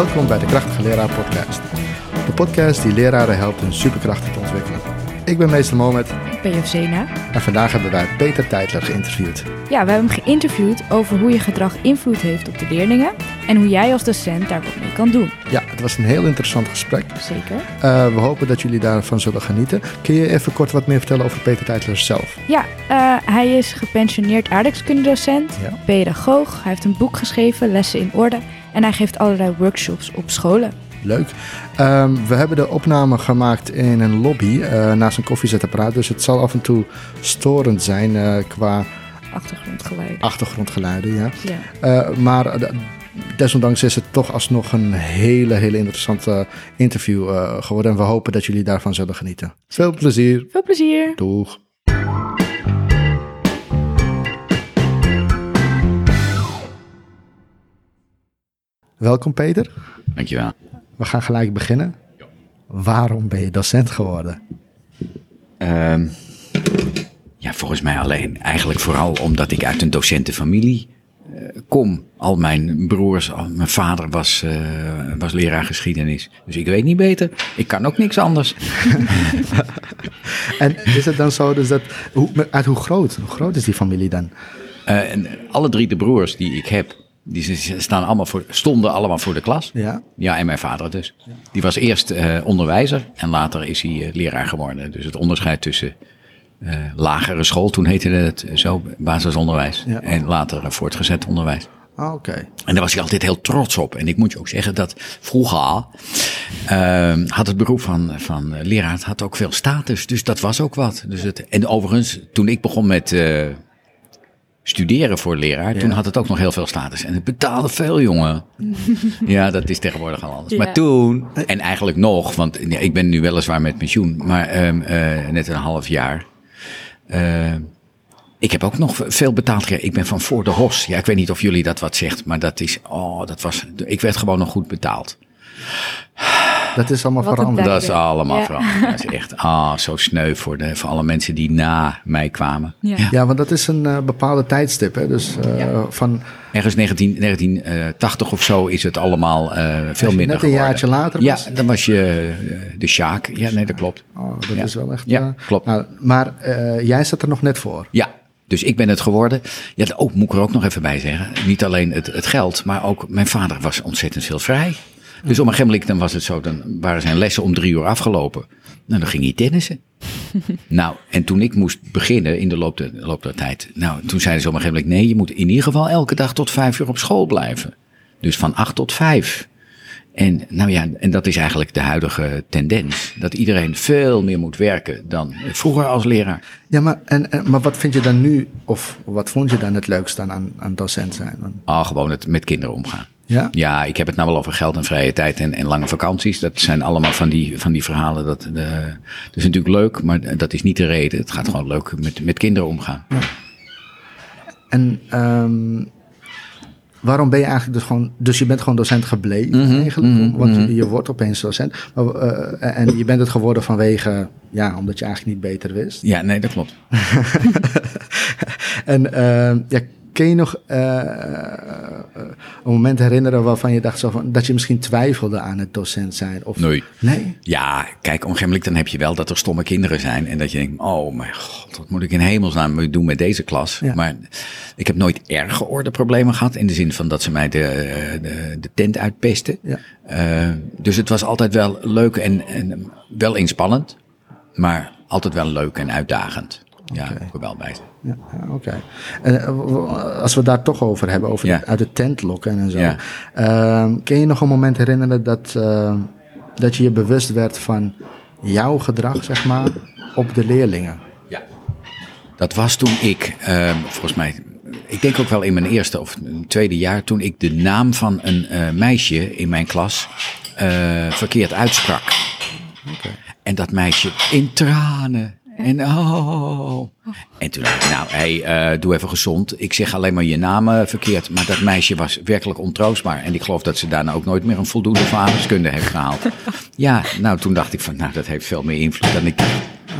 Welkom bij de Krachtige Leraar Podcast. De podcast die leraren helpt hun superkrachten te ontwikkelen. Ik ben meester Mohamed Ik ben Josena. en vandaag hebben wij Peter Teitler geïnterviewd. Ja, we hebben hem geïnterviewd over hoe je gedrag invloed heeft op de leerlingen en hoe jij als docent daar wat mee kan doen. Ja, het was een heel interessant gesprek. Zeker. Eh, we hopen dat jullie daarvan zullen genieten. Kun je even kort wat meer vertellen over Peter Teitler zelf? Ja, eh, hij is gepensioneerd aardrijkskundedocent, Ja. pedagoog. Hij heeft een boek geschreven, Lessen in Orde. En hij geeft allerlei workshops op scholen. Leuk. Ehm, we hebben de opname gemaakt in een lobby eh, naast een koffiezetapparaat. Dus het zal af en toe storend zijn eh, qua Achtergrondgeluid. achtergrondgeluiden. Ja. Ja. Eh, maar desondanks is het toch alsnog een hele, hele interessante interview geworden. En we hopen dat jullie daarvan zullen genieten. Veel plezier. Veel plezier. Doeg. Welkom Peter. Dankjewel. We gaan gelijk beginnen. Waarom ben je docent geworden? Ehm, ja, volgens mij alleen. Eigenlijk vooral omdat ik uit een docentenfamilie eh, kom. Al mijn broers, al mijn vader was, eh, was leraar geschiedenis. Dus ik weet niet beter. Ik kan ook niks anders. En is het dan zo dus dat, hoe, uit hoe groot, hoe groot is die familie dan? Eh, en alle drie de broers die ik heb, die staan allemaal voor, stonden allemaal voor de klas. Ja. Ja, en mijn vader dus. Die was eerst eh, onderwijzer en later is hij eh, leraar geworden. Dus het onderscheid tussen eh, lagere school, toen heette het zo, basisonderwijs. Ja. En later voortgezet onderwijs. Ah, Oké. En daar was hij altijd heel trots op. En ik moet je ook zeggen dat vroeger eh, had het beroep van, van leraar het had ook veel status. Dus dat was ook wat. Dus het, en overigens, toen ik begon met eh, studeren voor leraar, toen had het ook nog heel veel status. En het betaalde veel, jongen. ja, dat is tegenwoordig al anders. Maar toen, en eigenlijk nog, want ik ben nu weliswaar met pensioen, maar ehm, eh, net een half jaar. Eh, ik heb ook nog veel betaald gekregen. Ik ben van voor de Hos. Ja, ik weet niet of jullie dat wat zegt, maar dat is, oh, dat was, ik werd gewoon nog goed betaald. Dat is allemaal Wat veranderd. Dat is allemaal Ja. veranderd. Dat is echt, ah, zo sneu voor, de, voor alle mensen die na mij kwamen. Ja. Ja, want dat is een eh, bepaalde tijdstip. Hè? Dus eh, van Ergens 19, 1980 of zo is het allemaal eh, veel minder net een geworden. jaartje later Ja, was. dan was je eh, de Sjaak. Ja, nee, dat klopt. Oh, dat Ja. is wel echt. Ja, eh, klopt. nou, maar eh, jij zat er nog net voor. Ja, dus ik ben het geworden. Ja, ook moet ik er ook nog even bij zeggen. Niet alleen het, het geld, maar ook mijn vader was ontzettend veel vrij. Dus op een gegeven moment dan was het zo, dan waren zijn lessen om drie uur afgelopen. Nou, dan ging hij tennissen. nou, en toen ik moest beginnen in de loop der, loop der tijd. Nou, toen zeiden ze op een gegeven moment, nee, je moet in ieder geval elke dag tot vijf uur op school blijven. Dus van acht tot vijf. En, nou ja, en dat is eigenlijk de huidige tendens. Dat iedereen veel meer moet werken dan vroeger als leraar. Ja, maar, en, en- maar wat vind je dan nu, of wat vond je dan het leukste aan, aan, docent zijn? Ah, gewoon het met kinderen omgaan. Ja? Ja, ik heb het nou wel over geld en vrije tijd en, en lange vakanties. Dat zijn allemaal van die, van die verhalen. Dat, de, dat is natuurlijk leuk, maar dat is niet de reden. Het gaat gewoon leuk met, met kinderen omgaan. En ehm, waarom ben je eigenlijk dus gewoon... Dus je bent gewoon docent gebleven Mhm, eigenlijk? want je, je wordt opeens docent. Maar, eh, en je bent het geworden vanwege... Ja, omdat je eigenlijk niet beter wist. Ja, nee, dat klopt. En ehm, ja, kun je nog eh, eh, een moment herinneren waarvan je dacht zo van, dat je misschien twijfelde aan het docent zijn? Of, Nee. Nee? Ja, kijk, moment dan heb je wel dat er stomme kinderen zijn. En dat je denkt, oh mijn god, wat moet ik in hemelsnaam doen met deze klas? Ja. Maar ik heb nooit erge ordeproblemen gehad. In de zin van dat ze mij de, de, de tent uitpesten. Ja. Eh, dus het was altijd wel leuk en, en wel inspannend. Maar altijd wel leuk en uitdagend. Ja, wel bij. Ja, oké. En eh, als we daar toch over hebben, over Ja. het uit de tent lokken en zo. Ja. Ehm, kun je nog een moment herinneren dat, eh, dat je je bewust werd van jouw gedrag, zeg maar, op de leerlingen? Ja. Dat was toen ik, ehm, volgens mij, ik denk ook wel in mijn eerste of tweede jaar, toen ik de naam van een eh, meisje in mijn klas verkeerd uitsprak. En dat meisje in tranen. En oh. En toen dacht ik, nou, hey, eh, doe even gezond. Ik zeg alleen maar je naam eh, verkeerd. Maar dat meisje was werkelijk ontroostbaar. En ik geloof dat ze daarna ook nooit meer een voldoende verhalingskunde heeft gehaald. Ja, nou, toen dacht ik van, nou, dat heeft veel meer invloed dan ik dacht.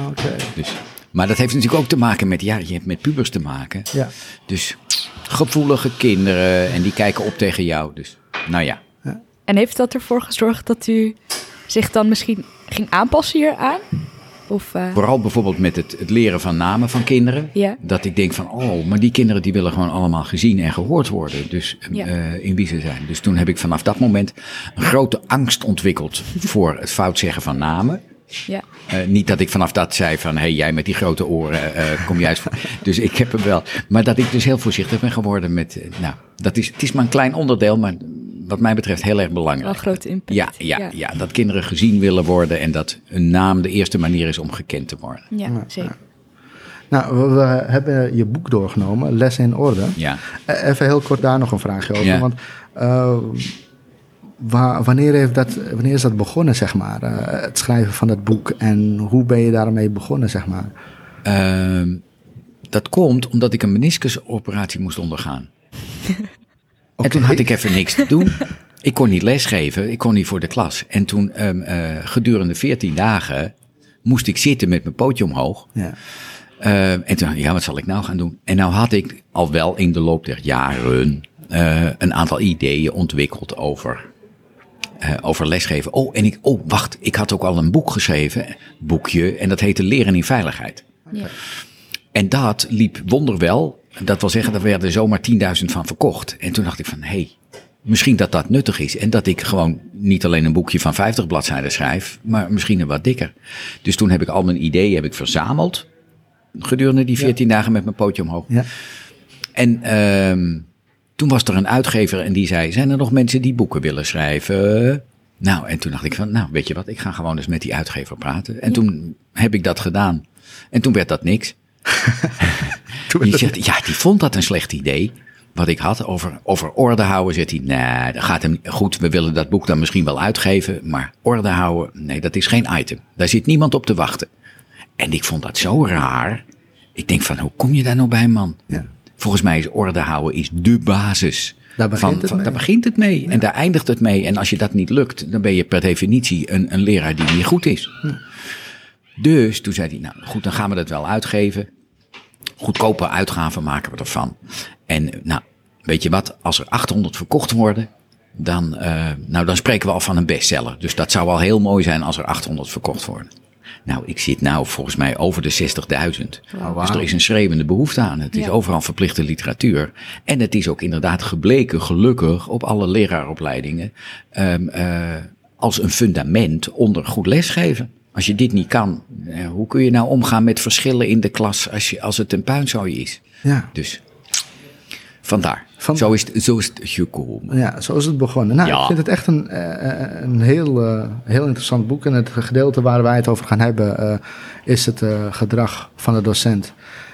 Oké. Dus, maar dat heeft natuurlijk ook te maken met, ja, je hebt met pubers te maken. Ja. Dus gevoelige kinderen en die kijken op tegen jou. Dus, nou ja. En heeft dat ervoor gezorgd dat u zich dan misschien ging aanpassen hieraan? Of, uh... Vooral bijvoorbeeld met het, het, leren van namen van kinderen. Ja. Dat ik denk van, oh, maar die kinderen die willen gewoon allemaal gezien en gehoord worden. Dus Ja. uh, in wie ze zijn. Dus toen heb ik vanaf dat moment een grote angst ontwikkeld voor het fout zeggen van namen. Ja. Uh, niet dat ik vanaf dat zei van, hé, hey, jij met die grote oren, uh, kom juist. dus ik heb hem wel. Maar dat ik dus heel voorzichtig ben geworden met, uh, nou, dat is, het is maar een klein onderdeel, maar wat mij betreft heel erg belangrijk. Wel grote impact. Ja, ja, ja. ja, dat kinderen gezien willen worden en dat een naam de eerste manier is om gekend te worden. Ja, zeker. Nou, we, we, hebben je boek doorgenomen, Les in Orde. Ja. Even heel kort daar nog een vraagje over. Ja. Want uh, waar, wanneer, heeft dat, wanneer is dat begonnen, zeg maar? Uh, het schrijven van dat boek en hoe ben je daarmee begonnen, zeg maar? Uh, dat komt omdat ik een meniscusoperatie moest ondergaan. okay. En toen had ik even niks te doen. Ik kon niet lesgeven, ik kon niet voor de klas. En toen um, uh, gedurende 14 dagen moest ik zitten met mijn pootje omhoog. Ja. Uh, en toen, ja, wat zal ik nou gaan doen? En nou had ik al wel in de loop der jaren uh, een aantal ideeën ontwikkeld over, uh, over lesgeven. Oh, en ik, oh, wacht, ik had ook al een boek geschreven, boekje, en dat heette Leren in Veiligheid. Ja. En dat liep wonderwel. Dat wil zeggen, er werden zomaar 10.000 van verkocht. En toen dacht ik van, hé, hey, misschien dat dat nuttig is. En dat ik gewoon niet alleen een boekje van 50 bladzijden schrijf, maar misschien een wat dikker. Dus toen heb ik al mijn ideeën heb ik verzameld. Gedurende die 14 ja. dagen met mijn pootje omhoog. Ja. En um, toen was er een uitgever en die zei, zijn er nog mensen die boeken willen schrijven? Nou, en toen dacht ik van, nou, weet je wat, ik ga gewoon eens met die uitgever praten. En ja. toen heb ik dat gedaan. En toen werd dat niks. Die zegt, ja, die vond dat een slecht idee. Wat ik had over, over orde houden, zegt hij, nee, dat gaat hem goed. We willen dat boek dan misschien wel uitgeven, maar orde houden, nee, dat is geen item. Daar zit niemand op te wachten. En ik vond dat zo raar. Ik denk van, hoe kom je daar nou bij, man? Ja. Volgens mij is orde houden is de basis. Daar begint, van, het, van, mee. daar begint het mee. Ja. En daar eindigt het mee. En als je dat niet lukt, dan ben je per definitie een, een leraar die niet goed is. Hm. Dus toen zei hij, nou goed, dan gaan we dat wel uitgeven. Goedkope uitgaven maken we ervan. En nou, weet je wat, als er 800 verkocht worden, dan, uh, nou, dan spreken we al van een bestseller. Dus dat zou wel heel mooi zijn als er 800 verkocht worden. Nou, ik zit nou volgens mij over de 60.000. Oh, wow. Dus er is een schreeuwende behoefte aan. Het is overal verplichte literatuur. En het is ook inderdaad gebleken, gelukkig, op alle leraaropleidingen, um, uh, als een fundament onder goed lesgeven. Als je dit niet kan, eh, hoe kun je nou omgaan met verschillen in de klas als, je, als het een puinzooi is? Ja. Dus vandaar. Van- Zo, is het, zo is het gekomen. Ja, zo is het begonnen. Nou, Ja. ik vind het echt een, eh, een heel, eh, heel interessant boek. En het gedeelte waar wij het over gaan hebben is het gedrag van de docent.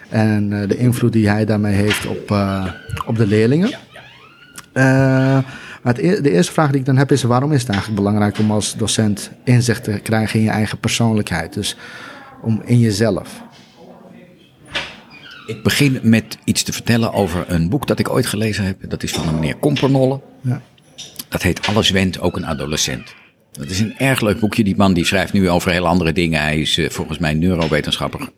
En de invloed die hij daarmee heeft op, op de leerlingen. Eh, het e- de eerste vraag die ik dan heb is: waarom is het eigenlijk belangrijk om als docent inzicht te krijgen in je eigen persoonlijkheid? Dus om in jezelf. Ik begin met iets te vertellen over een boek dat ik ooit gelezen heb. Dat is van een meneer Kompernolle. Ja. Dat heet Alles went, ook een adolescent. Dat is een erg leuk boekje. Die man die schrijft nu over heel andere dingen. Hij is eh, volgens mij neurowetenschapper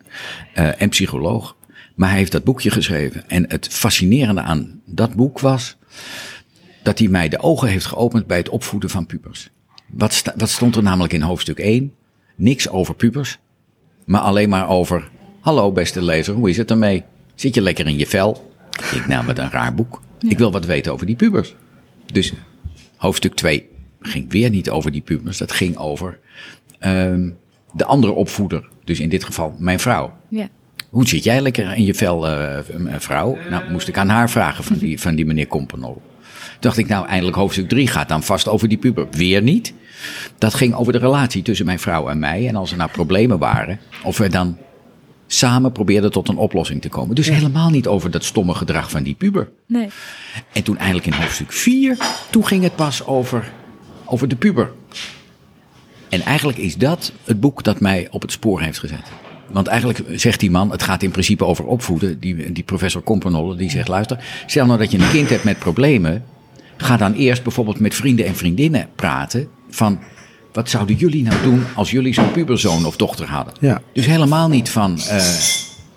eh, en psycholoog. Maar hij heeft dat boekje geschreven. En het fascinerende aan dat boek was dat hij mij de ogen heeft geopend bij het opvoeden van pubers. Wat, sta- wat stond er namelijk in hoofdstuk 1? Niks over pubers, maar alleen maar over... Hallo beste lezer, hoe is het ermee? Zit je lekker in je vel? Ik nam het een raar boek. Ik wil wat weten over die pubers. Dus hoofdstuk 2 ging weer niet over die pubers. Dat ging over ehm, de andere opvoeder. Dus in dit geval mijn vrouw. Ja. Hoe zit jij lekker in je vel, m- vrouw? Nou, moest ik aan haar vragen van die, van die meneer Kompenol. Dacht ik, nou, eindelijk hoofdstuk 3 gaat dan vast over die puber. Weer niet. Dat ging over de relatie tussen mijn vrouw en mij. En als er nou problemen waren, of we dan samen probeerden tot een oplossing te komen. Dus helemaal niet over dat stomme gedrag van die puber. Nee. En toen eindelijk in hoofdstuk 4, toen ging het pas over, over de puber. En eigenlijk is dat het boek dat mij op het spoor heeft gezet. Want eigenlijk zegt die man, het gaat in principe over opvoeden. Die, die professor Kompernolle, die zegt, luister, stel nou dat je een kind hebt met problemen. Ga dan eerst bijvoorbeeld met vrienden en vriendinnen praten van... Wat zouden jullie nou doen als jullie zo'n puberzoon of dochter hadden? Ja. Dus helemaal niet van eh,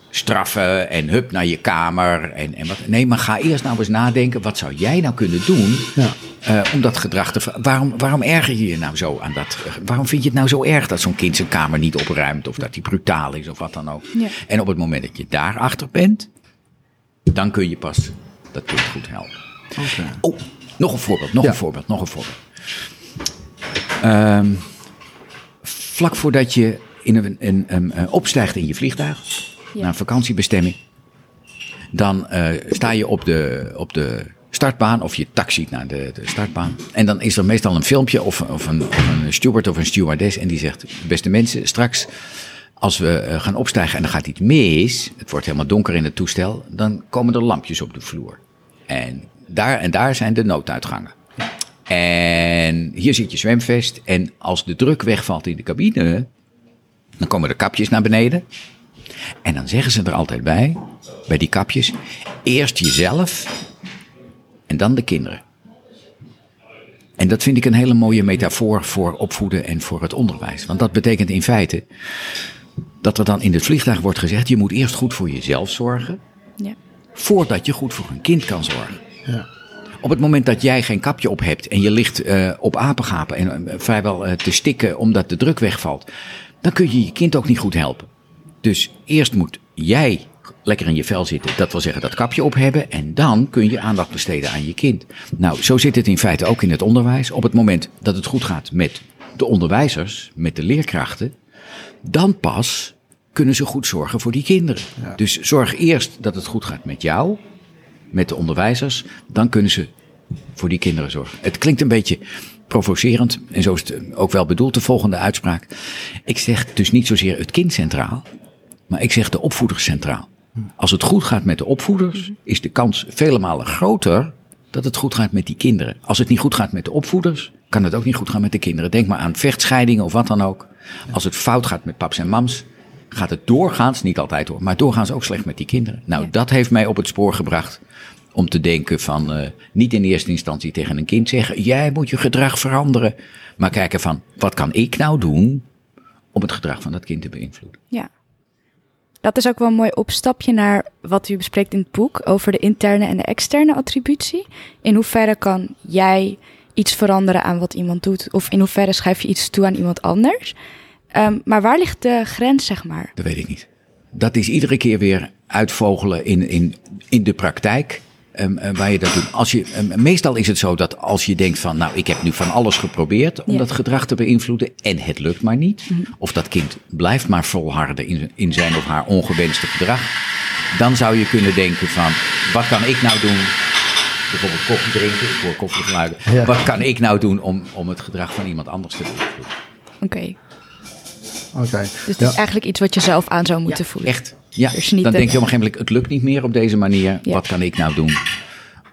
straffen en hup naar je kamer. En, en wat, nee, maar ga eerst nou eens nadenken. Wat zou jij nou kunnen doen Ja. eh, om dat gedrag te waarom, waarom erger je je nou zo aan dat? eh, Waarom vind je het nou zo erg dat zo'n kind zijn kamer niet opruimt of dat hij brutaal is of wat dan ook? Ja. En op het moment dat je daarachter bent, dan kun je pas dat kind goed helpen. Oh, nog een voorbeeld, nog Ja. een voorbeeld, nog een voorbeeld. Ehm, vlak voordat je in een, een, een, eh, opstijgt in je vliegtuig Ja. naar een vakantiebestemming, dan eh, sta je op de, op de startbaan of je taxiet naar de, de startbaan. En dan is er meestal een filmpje of, of, een, of een steward of een stewardess en die zegt, beste mensen, straks als we eh, gaan opstijgen en er gaat iets mis, het wordt helemaal donker in het toestel, dan komen er lampjes op de vloer. En daar en daar zijn de nooduitgangen. En hier zit je zwemvest. En als de druk wegvalt in de cabine, dan komen er kapjes naar beneden. En dan zeggen ze er altijd bij, bij die kapjes, eerst jezelf en dan de kinderen. En dat vind ik een hele mooie metafoor voor opvoeden en voor het onderwijs. Want dat betekent in feite dat er dan in het vliegtuig wordt gezegd, je moet eerst goed voor jezelf zorgen, Ja. voordat je goed voor een kind kan zorgen. Ja. Op het moment dat jij geen kapje op hebt en je ligt eh, op apengapen en eh, vrijwel eh, te stikken omdat de druk wegvalt, dan kun je je kind ook niet goed helpen. Dus eerst moet jij lekker in je vel zitten, dat wil zeggen dat kapje op hebben, en dan kun je aandacht besteden aan je kind. Nou, zo zit het in feite ook in het onderwijs. Op het moment dat het goed gaat met de onderwijzers, met de leerkrachten, dan pas kunnen ze goed zorgen voor die kinderen. Dus zorg eerst dat het goed gaat met jou, met de onderwijzers, dan kunnen ze voor die kinderen zorgen. Het klinkt een beetje provocerend en zo is het ook wel bedoeld, de volgende uitspraak. Ik zeg dus niet zozeer het kind centraal, maar ik zeg de opvoeders centraal. Als het goed gaat met de opvoeders, is de kans vele malen groter dat het goed gaat met die kinderen. Als het niet goed gaat met de opvoeders, kan het ook niet goed gaan met de kinderen. Denk maar aan vechtscheidingen of wat dan ook. Als het fout gaat met paps en mams, gaat het doorgaans, niet altijd hoor, maar doorgaans ook slecht met die kinderen. Nou, dat heeft mij op het spoor gebracht om te denken van eh, niet in eerste instantie tegen een kind zeggen, jij moet je gedrag veranderen. Maar kijken van, wat kan ik nou doen om het gedrag van dat kind te beïnvloeden? Ja. Dat is ook wel een mooi opstapje naar wat u bespreekt in het boek over de interne en de externe attributie. In hoeverre kan jij iets veranderen aan wat iemand doet? Of in hoeverre schrijf je iets toe aan iemand anders? Ehm, maar waar ligt de grens, zeg maar? Dat weet ik niet. Dat is iedere keer weer uitvogelen in, in, in de praktijk. Ehm, eh, waar je dat doet. Als je, ehm, meestal is het zo dat als je denkt van, nou, ik heb nu van alles geprobeerd om Ja. dat gedrag te beïnvloeden en het lukt maar niet. Of dat kind blijft maar volharden in, in zijn of haar ongewenste gedrag. Dan zou je kunnen denken van, wat kan ik nou doen? Bijvoorbeeld koffie drinken, ik hoor koffiegeluiden. Ja. Wat kan ik nou doen om, om het gedrag van iemand anders te beïnvloeden? Oké. Oké. Dus het Ja. is eigenlijk iets wat je zelf aan zou moeten voelen. Echt. Ja, Dus niet dan de- denk je op een gegeven moment, het lukt niet meer op deze manier. Ja. Wat kan ik nou doen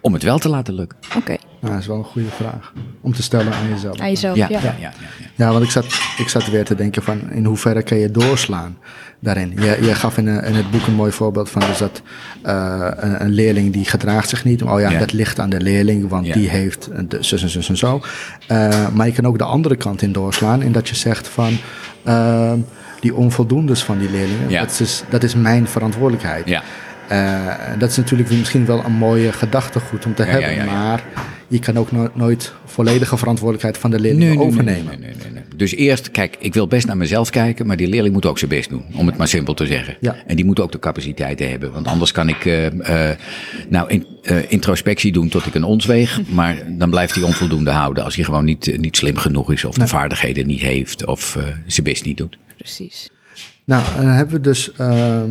om het wel te laten lukken? Oké, Nou, dat is wel een goede vraag om te stellen aan jezelf. aan jezelf. Ja, Ja, ja, ja. ja, ja. Ja, want ik zat, ik zat weer te denken van in hoeverre kan je doorslaan daarin. Je, je gaf in, eh, in het boek een mooi voorbeeld van dus dat eh, een, een leerling die gedraagt zich niet. Oh ja, Ja. dat ligt aan de leerling, want Ja. die heeft de- zus en zus en zo. Eh, maar je kan ook de andere kant in doorslaan in dat je zegt van ehm, die onvoldoendes van die leerlingen, Ja. dat, is, dat is mijn verantwoordelijkheid. Ja. Eh, dat is natuurlijk misschien wel een mooie gedachtegoed om te Ja, hebben, maar je kan ook no- nooit volledige verantwoordelijkheid van de leerling overnemen. Nee, nee, nee, nee. Dus eerst, kijk, ik wil best naar mezelf kijken, maar die leerling moet ook zijn best doen. Om het maar simpel te zeggen. Ja. En die moet ook de capaciteiten hebben. Want anders kan ik eh, eh, nou in, introspectie doen tot ik een ons weeg. Maar dan blijft hij onvoldoende houden als hij gewoon niet, niet slim genoeg is. Of de vaardigheden niet heeft. Of zijn best niet doet. Precies. Nou, dan hebben we dus, ehm,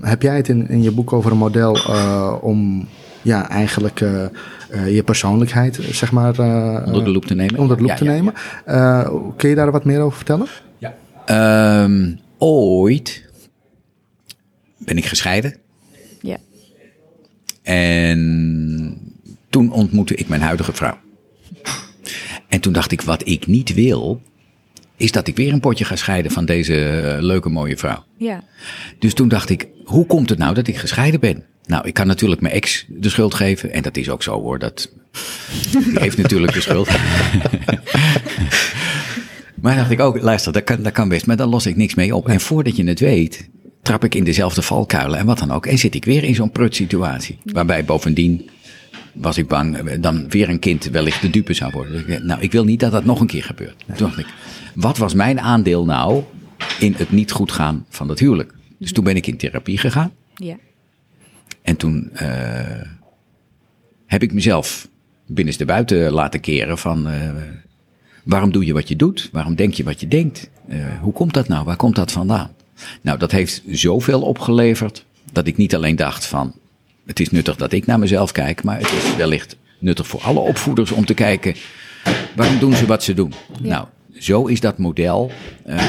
heb jij het in, in je boek over een model eh, om ja, eigenlijk eh, eh, je persoonlijkheid, zeg maar, eh, Onder de loep te nemen. onder de loep Ja, te ja, nemen. Eh, kun je daar wat meer over vertellen? Ehm, ooit ben ik gescheiden. Ja. En toen ontmoette ik mijn huidige vrouw. En toen dacht ik, wat ik niet wil, is dat ik weer een potje ga scheiden van deze eh, leuke mooie vrouw. Ja. Dus toen dacht ik, hoe komt het nou dat ik gescheiden ben? Nou, ik kan natuurlijk mijn ex de schuld geven. En dat is ook zo hoor. Dat die heeft natuurlijk de schuld. maar dacht ik ook, luister, dat kan, dat kan best. Maar dan los ik niks mee op. En voordat je het weet, trap ik in dezelfde valkuilen en wat dan ook. En zit ik weer in zo'n prut situatie. Waarbij bovendien was ik bang eh, dan weer een kind wellicht de dupe zou worden. Dus ik, nou, ik wil niet dat dat nog een keer gebeurt. Toen dacht ik, wat was mijn aandeel nou in het niet goed gaan van dat huwelijk? Dus toen ben ik in therapie gegaan. Ja. En toen uh, heb ik mezelf binnenste buiten laten keren van... Uh, waarom doe je wat je doet? Waarom denk je wat je denkt? Uh, hoe komt dat nou? Waar komt dat vandaan? Nou, dat heeft zoveel opgeleverd dat ik niet alleen dacht van... het is nuttig dat ik naar mezelf kijk, maar het is wellicht nuttig voor alle opvoeders om te kijken... waarom doen ze wat ze doen? Ja. Nou, zo is dat model uh, uh,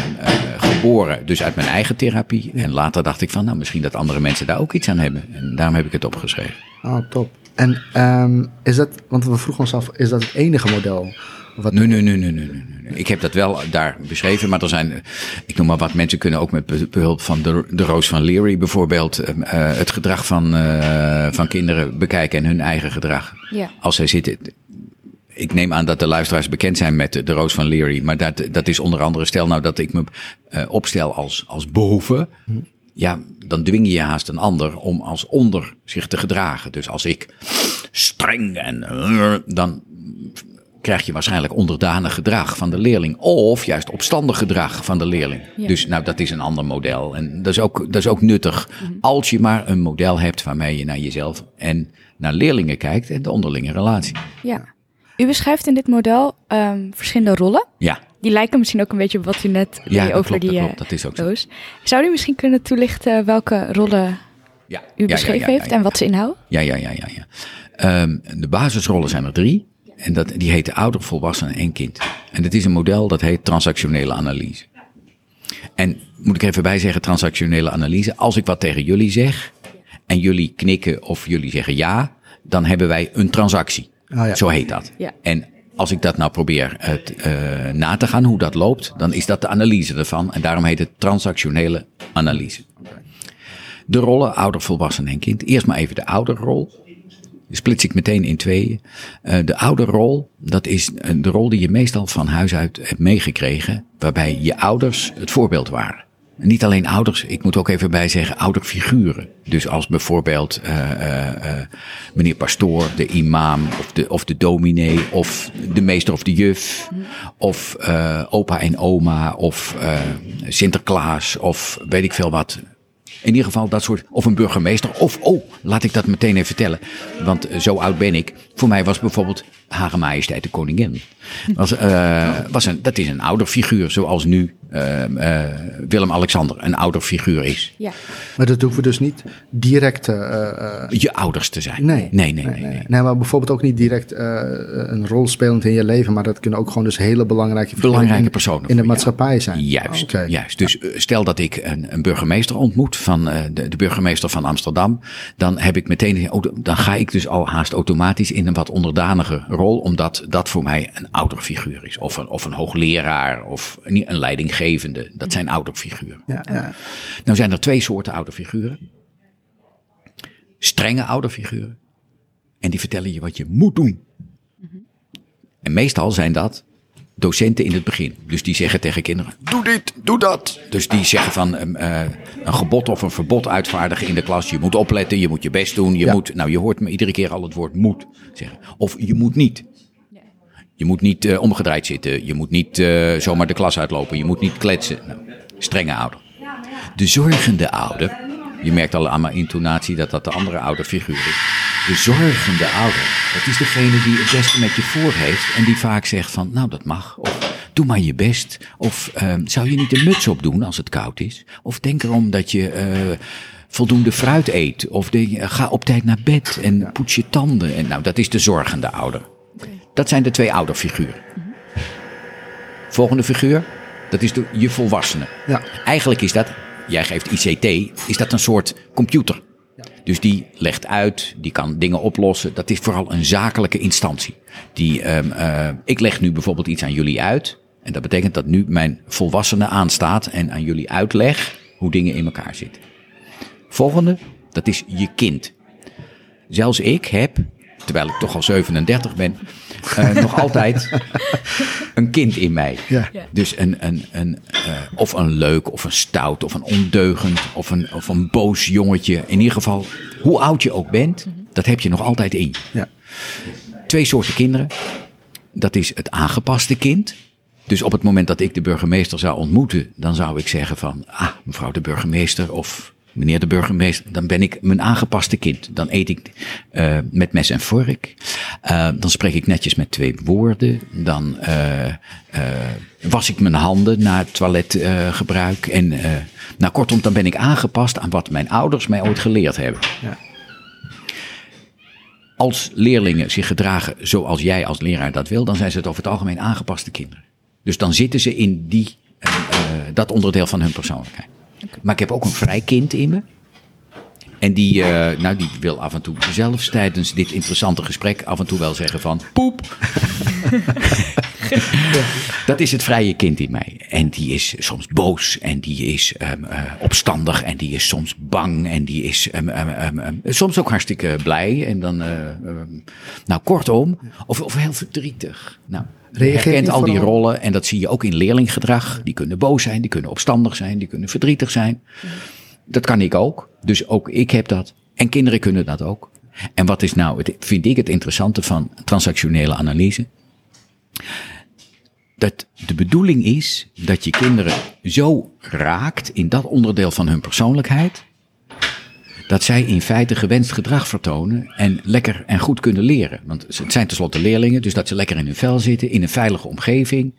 geboren. Dus uit mijn eigen therapie. En later dacht ik van, nou, misschien dat andere mensen daar ook iets aan hebben. En daarom heb ik het opgeschreven. Oh, top. En um, is dat, want we vroegen ons af, is dat het enige model? Wat nee, nee, nee, nee, nee, nee. Ik heb dat wel daar beschreven, maar er zijn, ik noem maar wat, mensen kunnen ook met behulp van de, de Roos van Leary bijvoorbeeld uh, het gedrag van, uh, van kinderen bekijken en hun eigen gedrag. Ja. Als zij zitten, ik neem aan dat de luisteraars bekend zijn met de, Roos van Leary. Maar dat, dat is onder andere, stel nou dat ik me uh, opstel als, als boven. Ja, dan dwing je haast een ander om als onder zich te gedragen. Dus als ik streng en dan krijg je waarschijnlijk onderdanig gedrag van de leerling. Of juist opstandig gedrag van de leerling. Ja. Dus nou, dat is een ander model. En dat is ook, dat is ook nuttig. Mm -hmm. Als je maar een model hebt waarmee je naar jezelf en naar leerlingen kijkt en de onderlinge relatie. Ja. U beschrijft in dit model um, verschillende rollen. Ja. Die lijken misschien ook een beetje op wat u net ja, deed over klopt, die dat, klopt, dat is ook doos. Zou u misschien kunnen toelichten welke rollen ja. u beschreven ja, ja, heeft en wat ze inhouden? Ja, ja, ja, ja. ja. Um, de basisrollen zijn er drie. En dat, die heten ouder, volwassen en kind. En dat is een model dat heet transactionele analyse. En moet ik even bij zeggen, transactionele analyse. Als ik wat tegen jullie zeg en jullie knikken of jullie zeggen ja, dan hebben wij een transactie. Oh ja. Zo heet dat. Ja. En als ik dat nou probeer het, uh, na te gaan, hoe dat loopt, dan is dat de analyse ervan. En daarom heet het transactionele analyse. De rollen ouder, volwassen en kind. Eerst maar even de ouderrol. Splits ik meteen in tweeën. Uh, de ouderrol, dat is de rol die je meestal van huis uit hebt meegekregen, waarbij je ouders het voorbeeld waren. En niet alleen ouders, ik moet ook even bij zeggen ouderfiguren. Dus als bijvoorbeeld uh, meneer pastoor, de imam of de, of de dominee of de meester of de juf. Of opa en oma of Sinterklaas of weet ik veel wat. In ieder geval dat soort, of een burgemeester, of, oh, laat ik dat meteen even vertellen. Want zo oud ben ik. Voor mij was bijvoorbeeld Hare Majesteit de Koningin. Was, uh, was een, dat is een ouder figuur, zoals nu uh, uh, Willem-Alexander een ouder figuur is. Ja. Maar dat hoeven dus niet direct... Je ouders te zijn. Nee. Nee, nee, nee. nee, nee. nee maar bijvoorbeeld ook niet direct een rol spelend in je leven, maar dat kunnen ook gewoon dus hele belangrijke Belangrijke in, personen in de maatschappij zijn. Juist, okay. juist. Dus stel dat ik een, een burgemeester ontmoet van de, de, burgemeester van Amsterdam, dan heb ik meteen, oh, dan ga ik dus al haast automatisch in een wat onderdanige rol, omdat dat voor mij een ouderfiguur is. Of een, of een hoogleraar of een, een leidinggevende. Dat zijn ouderfiguren. Ja, ja. Nou zijn er twee soorten ouderfiguren. Strenge ouderfiguren. En die vertellen je wat je moet doen. En meestal zijn dat docenten in het begin. Dus die zeggen tegen kinderen, doe dit, doe dat. Dus die zeggen van uh, een gebod of een verbod uitvaardigen in de klas. Je moet opletten, je moet je best doen. Je Ja. moet, nou je hoort me iedere keer al het woord moet zeggen. Of je moet niet. Je moet niet uh, omgedraaid zitten. Je moet niet uh, zomaar de klas uitlopen. Je moet niet kletsen. Nou, strenge ouder. De zorgende ouder. Je merkt al aan mijn intonatie dat dat de andere ouderfiguur is. De zorgende ouder. Dat is degene die het beste met je voor heeft. En die vaak zegt van, nou dat mag. Of doe maar je best. Of uh, zou je niet een muts opdoen als het koud is? Of denk erom dat je uh, voldoende fruit eet. Of de, uh, ga op tijd naar bed en poets je tanden. En nou, dat is de zorgende ouder. Dat zijn de twee ouderfiguren. Mm-hmm. Volgende figuur, dat is de, je volwassene. Ja. Eigenlijk is dat, jij geeft ICT, is dat een soort computer. Dus die legt uit, die kan dingen oplossen. Dat is vooral een zakelijke instantie. Die, um, uh, ik leg nu bijvoorbeeld iets aan jullie uit. En dat betekent dat nu mijn volwassene aanstaat en aan jullie uitleg hoe dingen in elkaar zitten. Volgende, dat is je kind. Zelfs ik heb, terwijl ik toch al 37 ben, uh, nog altijd een kind in mij. Ja. Dus een, een, een, uh, of een leuk, of een stout, of een ondeugend, of een, of een boos jongetje. In ieder geval, hoe oud je ook bent, dat heb je nog altijd in. Ja. Twee soorten kinderen. Dat is het aangepaste kind. Dus op het moment dat ik de burgemeester zou ontmoeten, dan zou ik zeggen van, ah, mevrouw de burgemeester of meneer de burgemeester, dan ben ik mijn aangepaste kind. Dan eet ik uh, met mes en vork. Uh, dan spreek ik netjes met twee woorden. Dan uh, was ik mijn handen na het toiletgebruik. en nou, kortom, dan ben ik aangepast aan wat mijn ouders mij ooit geleerd hebben. Ja. Als leerlingen zich gedragen zoals jij als leraar dat wil, dan zijn ze het over het algemeen aangepaste kinderen. Dus dan zitten ze in die, dat onderdeel van hun persoonlijkheid. Maar ik heb ook een vrij kind in me. En die, uh, nou, die wil af en toe zelfs tijdens dit interessante gesprek af en toe wel zeggen van poep. dat is het vrije kind in mij. En die is soms boos en die is um, uh, opstandig en die is soms bang en die is um, um, soms ook hartstikke blij. En dan, uh, nou kortom, of, of heel verdrietig. Nou, je herkent al die rollen en dat zie je ook in leerlinggedrag. Die kunnen boos zijn, die kunnen opstandig zijn, die kunnen verdrietig zijn. Dat kan ik ook. Dus ook ik heb dat. En kinderen kunnen dat ook. En wat is nou, het, vind ik het interessante van transactionele analyse? Dat de bedoeling is dat je kinderen zo raakt in dat onderdeel van hun persoonlijkheid dat zij in feite gewenst gedrag vertonen en lekker en goed kunnen leren. Want het zijn tenslotte leerlingen, dus dat ze lekker in hun vel zitten, in een veilige omgeving.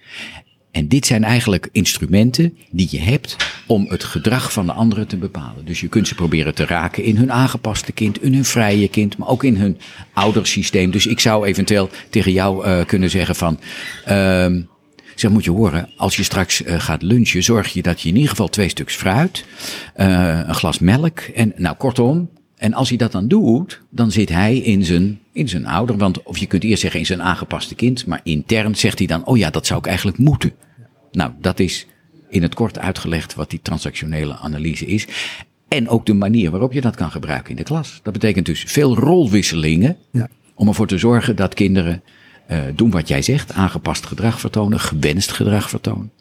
En dit zijn eigenlijk instrumenten die je hebt om het gedrag van de anderen te bepalen. Dus je kunt ze proberen te raken in hun aangepaste kind, in hun vrije kind, maar ook in hun oudersysteem. Dus ik zou eventueel tegen jou uh, kunnen zeggen van, zeg, moet je horen, als je straks uh, gaat lunchen, zorg je dat je in ieder geval twee stuks fruit, uh, een glas melk en, nou kortom, en als hij dat dan doet, dan zit hij in zijn, in zijn ouder, want, of je kunt eerst zeggen in zijn aangepaste kind, maar intern zegt hij dan, oh ja, dat zou ik eigenlijk moeten. Nou, dat is in het kort uitgelegd wat die transactionele analyse is. En ook de manier waarop je dat kan gebruiken in de klas. Dat betekent dus veel rolwisselingen ja. om ervoor te zorgen dat kinderen uh, doen wat jij zegt, aangepast gedrag vertonen, gewenst gedrag vertonen.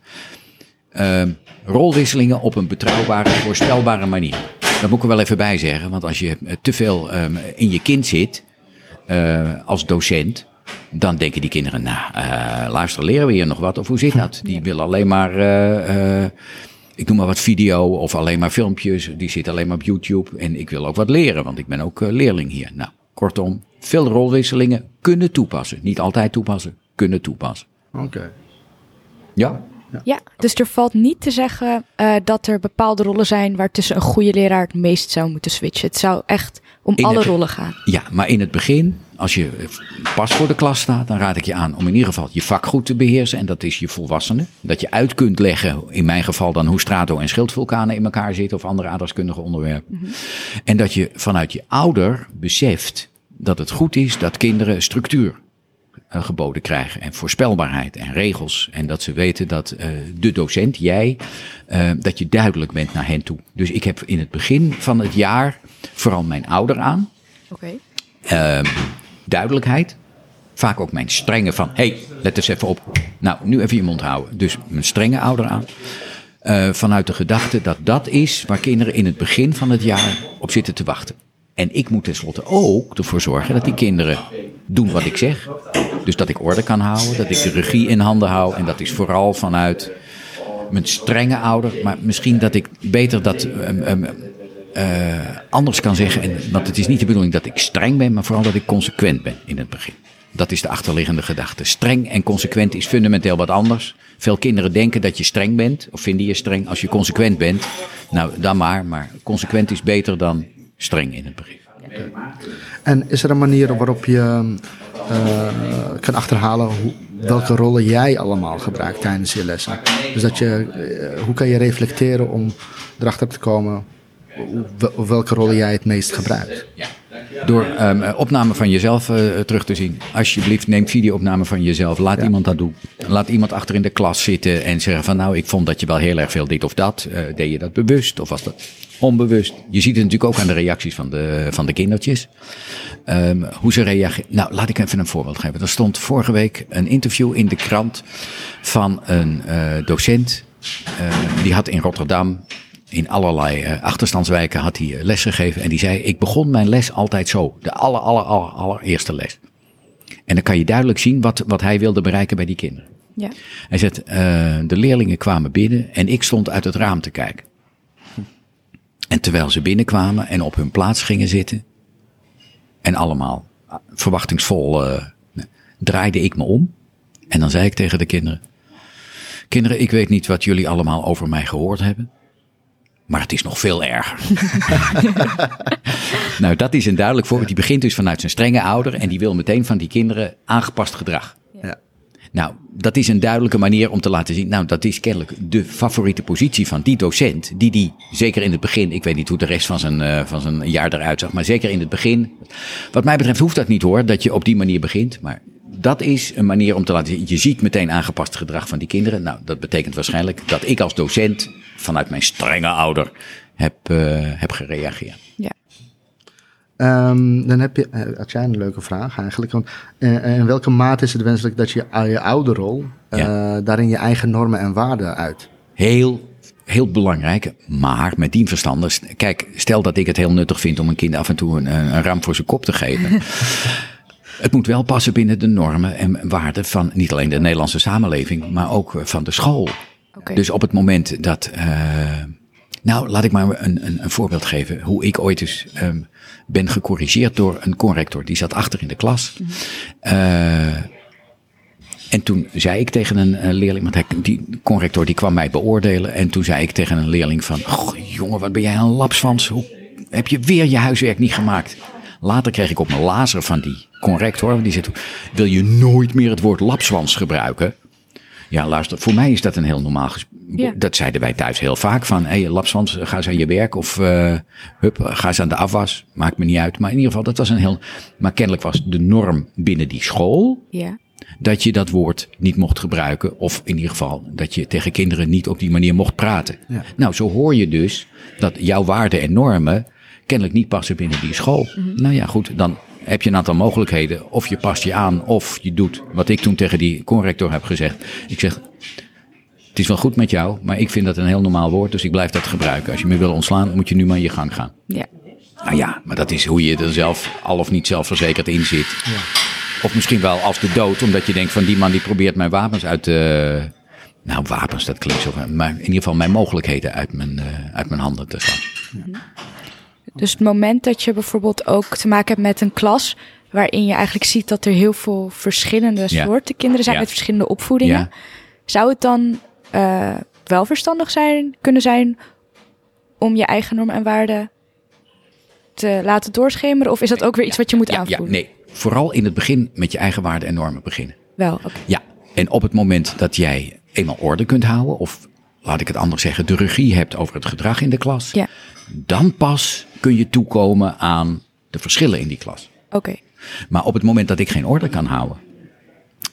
Uh, rolwisselingen op een betrouwbare, voorspelbare manier. Dat moet ik er wel even bij zeggen, want als je te veel um, in je kind zit, uh, als docent, dan denken die kinderen, nou, uh, luister, leren we hier nog wat? Of hoe zit dat? Die willen alleen maar, uh, ik noem maar wat video of alleen maar filmpjes. Die zitten alleen maar op YouTube. En ik wil ook wat leren, want ik ben ook leerling hier. Nou, kortom, veel rolwisselingen kunnen toepassen. Niet altijd toepassen, kunnen toepassen. Oké. Ja? Ja. ja. dus er valt niet te zeggen uh, dat er bepaalde rollen zijn waar tussen een goede leraar het meest zou moeten switchen. Het zou echt om in alle het, rollen gaan. Ja, maar in het begin, als je pas voor de klas staat, dan raad ik je aan om in ieder geval je vak goed te beheersen. En dat is je volwassene. Dat je uit kunt leggen, in mijn geval dan hoe strato en schildvulkanen in elkaar zitten of andere aardrijkskundige onderwerpen. Mm -hmm. En dat je vanuit je ouder beseft dat het goed is dat kinderen structuur uh, geboden krijgen en voorspelbaarheid en regels. En dat ze weten dat uh, de docent, jij, uh, dat je duidelijk bent naar hen toe. Dus ik heb in het begin van het jaar vooral mijn ouder aan. Oké. Okay. duidelijkheid. Vaak ook mijn strenge van, hey, let eens even op. Nou, nu even je mond houden. Dus mijn strenge ouder aan. vanuit de gedachte dat dat is waar kinderen in het begin van het jaar op zitten te wachten. En ik moet tenslotte ook ervoor zorgen dat die kinderen doen wat ik zeg. Dus dat ik orde kan houden, dat ik de regie in handen hou. En dat is vooral vanuit mijn strenge ouder. Maar misschien dat ik beter dat um, um, uh, anders kan zeggen. En, want het is niet de bedoeling dat ik streng ben, maar vooral dat ik consequent ben in het begin. Dat is de achterliggende gedachte. Streng en consequent is fundamenteel wat anders. Veel kinderen denken dat je streng bent, of vinden je streng als je consequent bent. Nou, dan maar. Maar consequent is beter dan streng in het begin. Okay. En is er een manier waarop je uh, kan achterhalen hoe, welke rollen jij allemaal gebruikt tijdens je lessen? Dus dat je, uh, hoe kan je reflecteren om erachter te komen welke rollen jij het meest gebruikt? Door um, opname van jezelf uh, terug te zien. Alsjeblieft, neem videoopname van jezelf. Laat ja. iemand dat doen. Laat iemand achter in de klas zitten en zeggen van nou, ik vond dat je wel heel erg veel dit of dat. Uh, deed je dat bewust of was dat onbewust? Je ziet het natuurlijk ook aan de reacties van de, van de kindertjes. Um, hoe ze reageren. Nou, laat ik even een voorbeeld geven. Er stond vorige week een interview in de krant van een uh, docent. die had in Rotterdam in allerlei uh, achterstandswijken had hij les gegeven. En die zei, ik begon mijn les altijd zo. De aller, aller, aller, allereerste les. En dan kan je duidelijk zien wat, wat hij wilde bereiken bij die kinderen. Ja. Hij zegt, eh, de leerlingen kwamen binnen en ik stond uit het raam te kijken. En terwijl ze binnenkwamen en op hun plaats gingen zitten, en allemaal verwachtingsvol eh, draaide ik me om. En dan zei ik tegen de kinderen, kinderen, ik weet niet wat jullie allemaal over mij gehoord hebben. Maar het is nog veel erger. nou, dat is een duidelijk voorbeeld. Die begint dus vanuit zijn strenge ouder en die wil meteen van die kinderen aangepast gedrag. Nou, dat is een duidelijke manier om te laten zien. Nou, dat is kennelijk de favoriete positie van die docent. Die die, zeker in het begin, ik weet niet hoe de rest van zijn, uh, van zijn jaar eruit zag, maar zeker in het begin. Wat mij betreft hoeft dat niet hoor, dat je op die manier begint. Maar dat is een manier om te laten zien. Je ziet meteen aangepast gedrag van die kinderen. Nou, dat betekent waarschijnlijk dat ik als docent vanuit mijn strenge ouder heb, uh, heb gereageerd. Um, dan heb je, uh, een leuke vraag eigenlijk. Want, uh, in welke mate is het wenselijk dat je je ouderrol ja. daarin je eigen normen en waarden uit? Heel, heel belangrijk, maar met die verstanders. Kijk, stel dat ik het heel nuttig vind om een kind af en toe een, een ram voor zijn kop te geven. Het moet wel passen binnen de normen en waarden van niet alleen de Nederlandse samenleving, maar ook van de school. Okay. Dus op het moment dat. Uh, nou, laat ik maar een, een, een, voorbeeld geven. Hoe ik ooit eens um, ben gecorrigeerd door een conrector. Die zat achter in de klas. Mm -hmm. uh, en toen zei ik tegen een, leerling, want hij, die conrector die kwam mij beoordelen. En toen zei ik tegen een leerling van, jongen, wat ben jij een lapswans. Hoe heb je weer je huiswerk niet gemaakt? Later kreeg ik op mijn lazer van die corrector, die zei wil je nooit meer het woord lapswans gebruiken? Ja, luister, voor mij is dat een heel normaal gesprek. Ja. Dat zeiden wij thuis heel vaak van, hé, hey, lapswans, ga eens aan je werk of uh, hup, ga eens aan de afwas. Maakt me niet uit. Maar in ieder geval, dat was een heel... Maar kennelijk was de norm binnen die school... Ja. dat je dat woord niet mocht gebruiken. Of in ieder geval dat je tegen kinderen niet op die manier mocht praten. Ja. Nou, zo hoor je dus dat jouw waarden en normen kennelijk niet passen binnen die school. Mhm. Nou ja, goed, dan heb je een aantal mogelijkheden. Of je past je aan, of je doet wat ik toen tegen die corrector heb gezegd. Ik zeg, het is wel goed met jou, maar ik vind dat een heel normaal woord, dus ik blijf dat gebruiken. Als je me wil ontslaan, moet je nu maar in je gang gaan. Ja. Nou ja, maar dat is hoe je er zelf al of niet zelfverzekerd in zit. Ja. Of misschien wel als de dood, omdat je denkt van die man die probeert mijn wapens uit te... Nou, wapens, dat klinkt zo. Maar in ieder geval mijn mogelijkheden uit mijn, uh, uit mijn handen te slaan. Dus het moment dat je bijvoorbeeld ook te maken hebt met een klas waarin je eigenlijk ziet dat er heel veel verschillende Ja. soorten kinderen zijn Ja. met verschillende opvoedingen, Ja. zou het dan eh, wel verstandig zijn, kunnen zijn om je eigen normen en waarden te laten doorschemeren? Of is dat ook weer iets wat je moet aanvoelen? nee. Vooral in het begin met je eigen waarden en normen beginnen. Wel, oké. Ja, en op het moment dat jij eenmaal orde kunt houden, of laat ik het anders zeggen, de regie hebt over het gedrag in de klas, Ja. dan pas kun je toekomen aan de verschillen in die klas. Oké. Maar op het moment dat ik geen orde kan houden.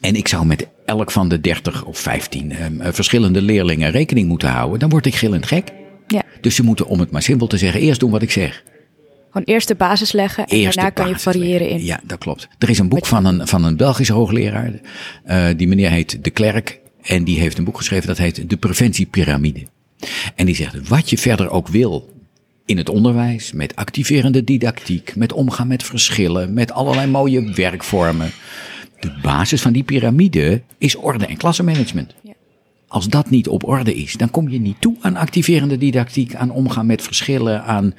En ik zou met elk van de 30 of 15 ehm, eh, verschillende leerlingen rekening moeten houden. Dan word ik gillend gek. Ja. Dus ze moeten, om het maar simpel te zeggen, eerst doen wat ik zeg. Gewoon eerst de basis leggen en Eerst daarna kan je variëren in. Ja, dat klopt. Er is een boek van een, van een Belgische hoogleraar. eh, die meneer heet De Klerk. En die heeft een boek geschreven dat heet De Preventiepyramide. En die zegt, wat je verder ook wil in het onderwijs, met activerende didactiek, met omgaan met verschillen, met allerlei mooie werkvormen. De basis van die piramide is orde en klassenmanagement. Ja. Als dat niet op orde is, dan kom je niet toe aan activerende didactiek, aan omgaan met verschillen, aan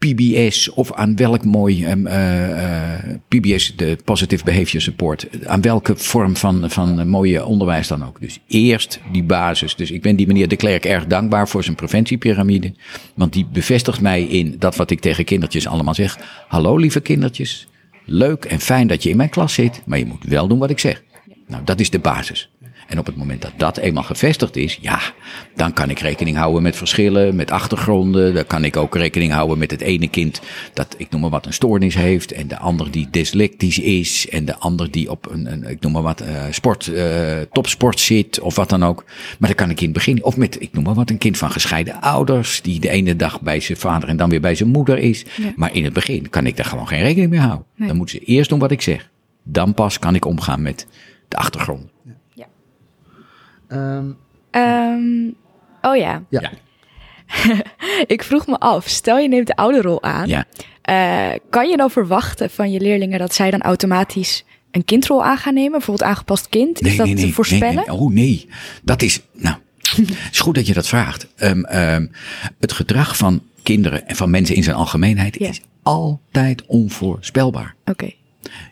PBS of aan welk mooi um, uh, uh, PBS, de Positive Behavior Support, aan welke vorm van, van mooie onderwijs dan ook. Dus eerst die basis. Dus ik ben die meneer De Klerk erg dankbaar voor zijn preventiepyramide, want die bevestigt mij in dat wat ik tegen kindertjes allemaal zeg. Hallo lieve kindertjes, leuk en fijn dat je in mijn klas zit, maar je moet wel doen wat ik zeg. Nou, dat is de basis. En op het moment dat dat eenmaal gevestigd is, ja, dan kan ik rekening houden met verschillen, met achtergronden. Dan kan ik ook rekening houden met het ene kind dat, ik noem maar wat, een stoornis heeft. En de ander die dyslectisch is. En de ander die op een, een ik noem maar wat, uh, sport, uh, topsport zit of wat dan ook. Maar dan kan ik in het begin, of met, ik noem maar wat, een kind van gescheiden ouders. Die de ene dag bij zijn vader en dan weer bij zijn moeder is. Ja. Maar in het begin kan ik daar gewoon geen rekening mee houden. Nee. Dan moeten ze eerst doen wat ik zeg. Dan pas kan ik omgaan met de achtergrond. Um, Ehm, oh ja, ja. Ja. ik vroeg me af, stel je neemt de ouderrol aan. Ja. Eh, kan je dan verwachten van je leerlingen dat zij dan automatisch een kindrol aan gaan nemen? Bijvoorbeeld aangepast kind? is dat te voorspellen? Nee, nee. Oh nee, dat is, nou, het is goed dat je dat vraagt. Um, um, het gedrag van kinderen en van mensen in zijn algemeenheid Ja. is altijd onvoorspelbaar. Oké,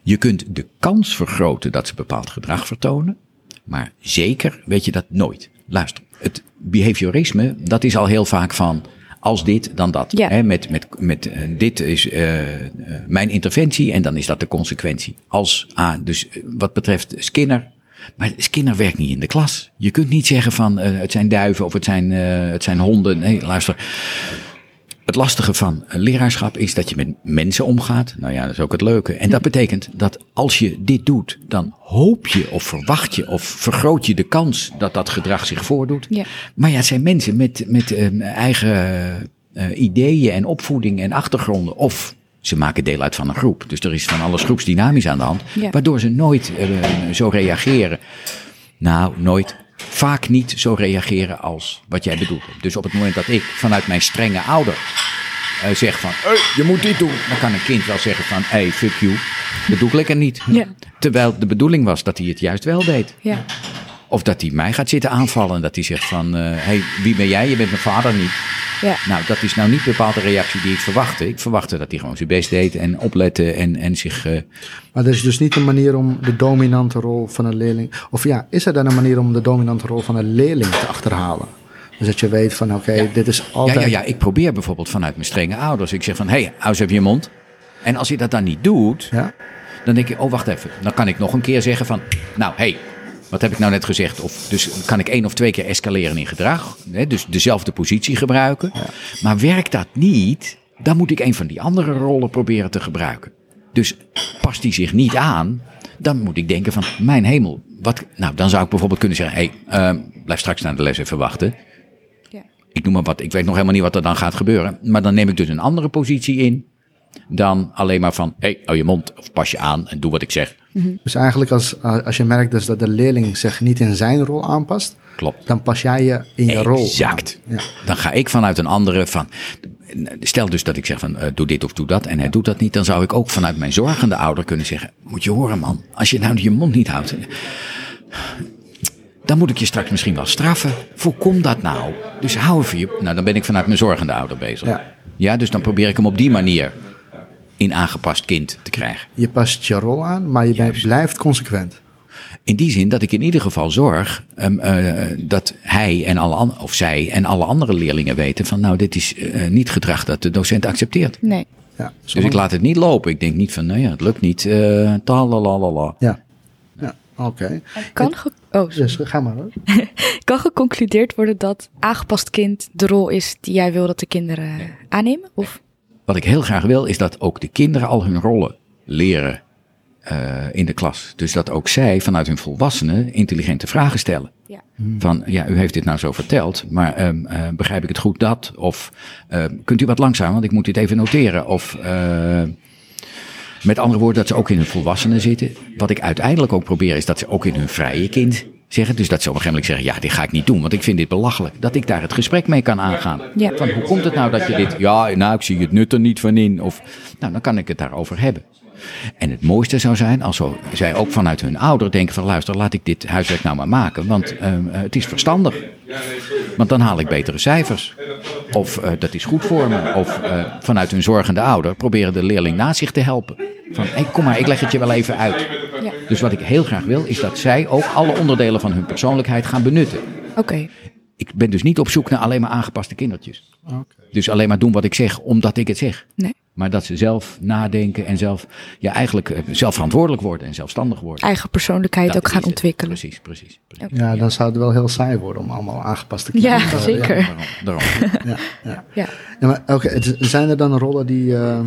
Je kunt de kans vergroten dat ze bepaald gedrag vertonen, maar zeker weet je dat nooit. Luister, het behaviorisme, dat is al heel vaak van als dit, dan dat. Ja. Met, met, met eh, dit is eh, eh, mijn interventie en dan is dat de consequentie. Als, ah, dus wat betreft Skinner, maar Skinner werkt niet in de klas. Je kunt niet zeggen van het zijn duiven of het zijn, het zijn honden. Nee, luister. Het lastige van een leraarschap is dat je met mensen omgaat. Nou ja, dat is ook het leuke. En dat betekent dat als je dit doet, dan hoop je of verwacht je of vergroot je de kans dat dat gedrag zich voordoet. Ja. Maar ja, het zijn mensen met, met eh, eigen eh, ideeën en opvoeding en achtergronden. Of ze maken deel uit van een groep. Dus er is van alles groepsdynamisch aan de hand. Ja. Waardoor ze nooit eh, zo reageren. Nou, nooit. Vaak niet zo reageren als wat jij bedoelt. Dus op het moment dat ik vanuit mijn strenge ouder eh, zeg van, hey, je moet dit doen. Dan kan een kind wel zeggen van, hey, fuck you. Dat doe ik lekker niet. Ja. Terwijl de bedoeling was dat hij het juist wel deed. ja. Of dat hij mij gaat zitten aanvallen en dat hij zegt van, hé, hey, wie ben jij? Je bent mijn vader niet. ja. Nou, dat is nou niet bepaald de reactie die ik verwachtte. Ik verwachtte dat hij gewoon zijn best deed en oplette en, en zich... eh, Maar er is dus niet een manier om de dominante rol van een leerling. Of ja, is er dan een manier om de dominante rol van een leerling te achterhalen? Dus dat je weet van oké, dit is altijd. ja, ja, ik probeer bijvoorbeeld vanuit mijn strenge ouders. Ik zeg van, hé, hey, hou eens even je mond. En als je dat dan niet doet, Ja? dan denk ik, oh, wacht even. Dan kan ik nog een keer zeggen van, nou, hé, hey, wat heb ik nou net gezegd? Of dus kan ik één of twee keer escaleren in gedrag. Hè, dus dezelfde positie gebruiken. Maar werkt dat niet, dan moet ik een van die andere rollen proberen te gebruiken. Dus past die zich niet aan, dan moet ik denken van, mijn hemel. Wat, nou, dan zou ik bijvoorbeeld kunnen zeggen, hé, hey, eh, blijf straks naar de les even wachten. ja. Ik noem maar wat. Ik weet nog helemaal niet wat er dan gaat gebeuren. Maar dan neem ik dus een andere positie in. Dan alleen maar van, hé, hey, hou je mond of pas je aan en doe wat ik zeg. Dus eigenlijk als, als je merkt dus dat de leerling zich niet in zijn rol aanpast, Klopt. dan pas jij je in je rol. Exact. Ja. Dan ga ik vanuit een andere van. Stel dus dat ik zeg van eh, doe dit of doe dat en hij doet dat niet, dan zou ik ook vanuit mijn zorgende ouder kunnen zeggen: Moet je horen, man, als je nou je mond niet houdt, dan moet ik je straks misschien wel straffen. Voorkom dat nou. Dus hou even je. Nou, dan ben ik vanuit mijn zorgende ouder bezig. Ja. ja, dus dan probeer ik hem op die manier in aangepast kind te krijgen. Je past je rol aan, maar je blijft consequent. In die zin dat ik in ieder geval zorg um, uh, dat hij en alle an- of zij en alle andere leerlingen weten van nou dit is uh, niet gedrag dat de docent accepteert. Nee. Ja, Dus ik laat het niet lopen. Ik denk niet van nou ja, het lukt niet. Uh, talalala. Ja, ja oké. Kan, ge- oh. Dus ga maar hoor. kan geconcludeerd worden dat aangepast kind de rol is die jij wil dat de kinderen aannemen? Of? Wat ik heel graag wil is dat ook de kinderen al hun rollen leren uh, in de klas. Dus dat ook zij vanuit hun volwassenen intelligente vragen stellen. Ja. Van ja, u heeft dit nou zo verteld, maar um, uh, begrijp ik het goed dat? Of uh, kunt u wat langzaam, want ik moet dit even noteren. Of uh, met andere woorden, dat ze ook in hun volwassenen zitten. Wat ik uiteindelijk ook probeer is dat ze ook in hun vrije kind zeggen. Dus dat ze op een gegeven moment zeggen, ja, dit ga ik niet doen, want ik vind dit belachelijk. Dat ik daar het gesprek mee kan aangaan. Ja. Van hoe komt het nou dat je dit, ja, nou, ik zie het nut er niet van in. Of, nou, dan kan ik het daarover hebben. En het mooiste zou zijn als zij ook vanuit hun ouder denken van luister, laat ik dit huiswerk nou maar maken, want uh, het is verstandig. Want dan haal ik betere cijfers. Of uh, dat is goed voor me. Of uh, vanuit hun zorgende ouder proberen de leerling naast zich te helpen. Van hé, hey, kom maar, ik leg het je wel even uit. Ja. Dus wat ik heel graag wil, is dat zij ook alle onderdelen van hun persoonlijkheid gaan benutten. Oké. Okay. Ik ben dus niet op zoek naar alleen maar aangepaste kindertjes. Okay. Dus alleen maar doen wat ik zeg, omdat ik het zeg. Nee. Maar dat ze zelf nadenken en zelf, ja, eigenlijk zelf verantwoordelijk worden en zelfstandig worden. Eigen persoonlijkheid dat ook gaan het. ontwikkelen. Precies, precies. precies. Ja, dan zou het wel heel saai worden om allemaal aangepaste kinderen ja, te zeker. Ja, daarom, daarom. ja, ja. ja. ja maar oké, okay, zijn er dan rollen die, uh,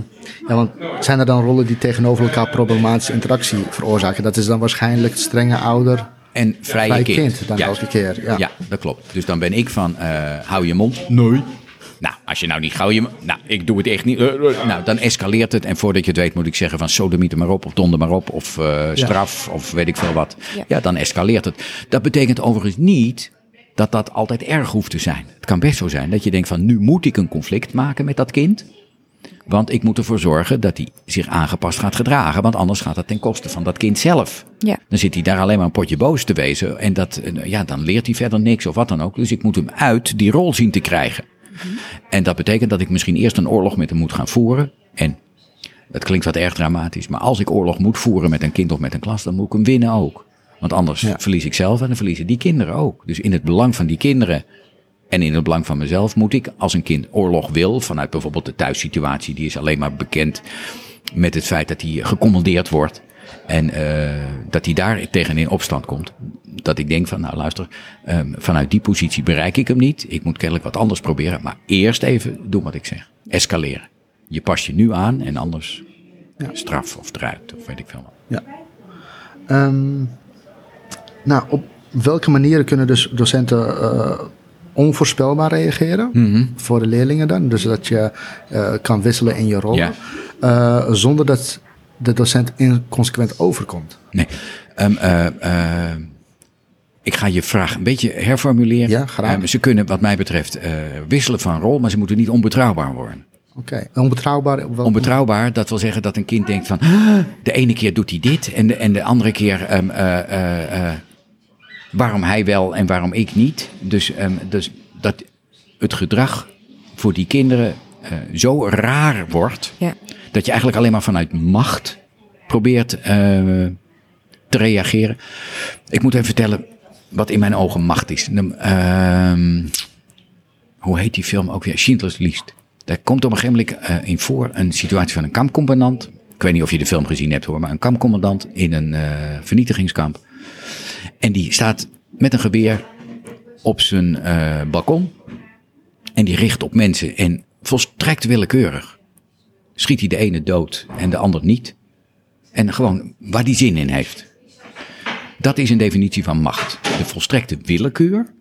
ja, want zijn er dan rollen die tegenover elkaar problematische interactie veroorzaken? Dat is dan waarschijnlijk strenge ouder en vrije, vrije kind. kind. dan ja. elke keer. Ja. ja, dat klopt. Dus dan ben ik van, uh, hou je mond. Nee. Nou, als je nou niet gauw je... Nou, ik doe het echt niet. Uh, nou, dan escaleert het. En voordat je het weet moet ik zeggen van sodemiet er maar op. Of donder maar op. Of uh, straf. Ja. Of weet ik veel wat. Ja. ja, dan escaleert het. Dat betekent overigens niet dat dat altijd erg hoeft te zijn. Het kan best zo zijn dat je denkt van nu moet ik een conflict maken met dat kind. Want ik moet ervoor zorgen dat hij zich aangepast gaat gedragen. Want anders gaat dat ten koste van dat kind zelf. Ja. Dan zit hij daar alleen maar een potje boos te wezen. En dat, eh, ja, dan leert hij verder niks of wat dan ook. Dus ik moet hem uit die rol zien te krijgen. En dat betekent dat ik misschien eerst een oorlog met hem moet gaan voeren. En dat klinkt wat erg dramatisch. Maar als ik oorlog moet voeren met een kind of met een klas, dan moet ik hem winnen ook. Want anders Ja. verlies ik zelf en dan verliezen die kinderen ook. Dus in het belang van die kinderen en in het belang van mezelf moet ik, als een kind oorlog wil, vanuit bijvoorbeeld de thuissituatie, die is alleen maar bekend met het feit dat hij gecommandeerd wordt. En eh, dat hij daar tegen in opstand komt. Dat ik denk van, nou luister, ehm, vanuit die positie bereik ik hem niet. Ik moet kennelijk wat anders proberen. Maar eerst even doen wat ik zeg. Escaleren. Je past je nu aan en anders straf of eruit of weet ik veel. wat. Ja. Ehm, nou, op welke manieren kunnen dus docenten eh, onvoorspelbaar reageren Mhm. voor de leerlingen dan? Dus dat je eh, kan wisselen in je rol, Ja. zonder dat de docent inconsequent overkomt. Nee. Ehm, eh, eh, ik ga je vraag een beetje herformuleren. Ja, graag. Ehm, ze kunnen wat mij betreft eh, wisselen van rol, maar ze moeten niet onbetrouwbaar worden. Oké, onbetrouwbaar. Onbetrouwbaar, dat wil zeggen dat een kind denkt van... "Ah, de ene keer doet hij dit en de, en de andere keer... ehm, eh, eh, eh, waarom hij wel en waarom ik niet. Dus, ehm, dus dat het gedrag voor die kinderen eh, zo raar wordt... Ja. Dat je eigenlijk alleen maar vanuit macht probeert eh, te reageren. Ik moet even vertellen wat in mijn ogen macht is. Ehm, hoe heet die film ook weer? Schindler's List. Daar komt op een gegeven moment eh, in voor een situatie van een kampcommandant. Ik weet niet of je de film gezien hebt hoor, maar een kampcommandant in een eh, vernietigingskamp. En die staat met een geweer op zijn balkon. En die richt op mensen en volstrekt willekeurig schiet hij de ene dood en de ander niet. En gewoon waar die zin in heeft. Dat is een definitie van macht. De volstrekte willekeur.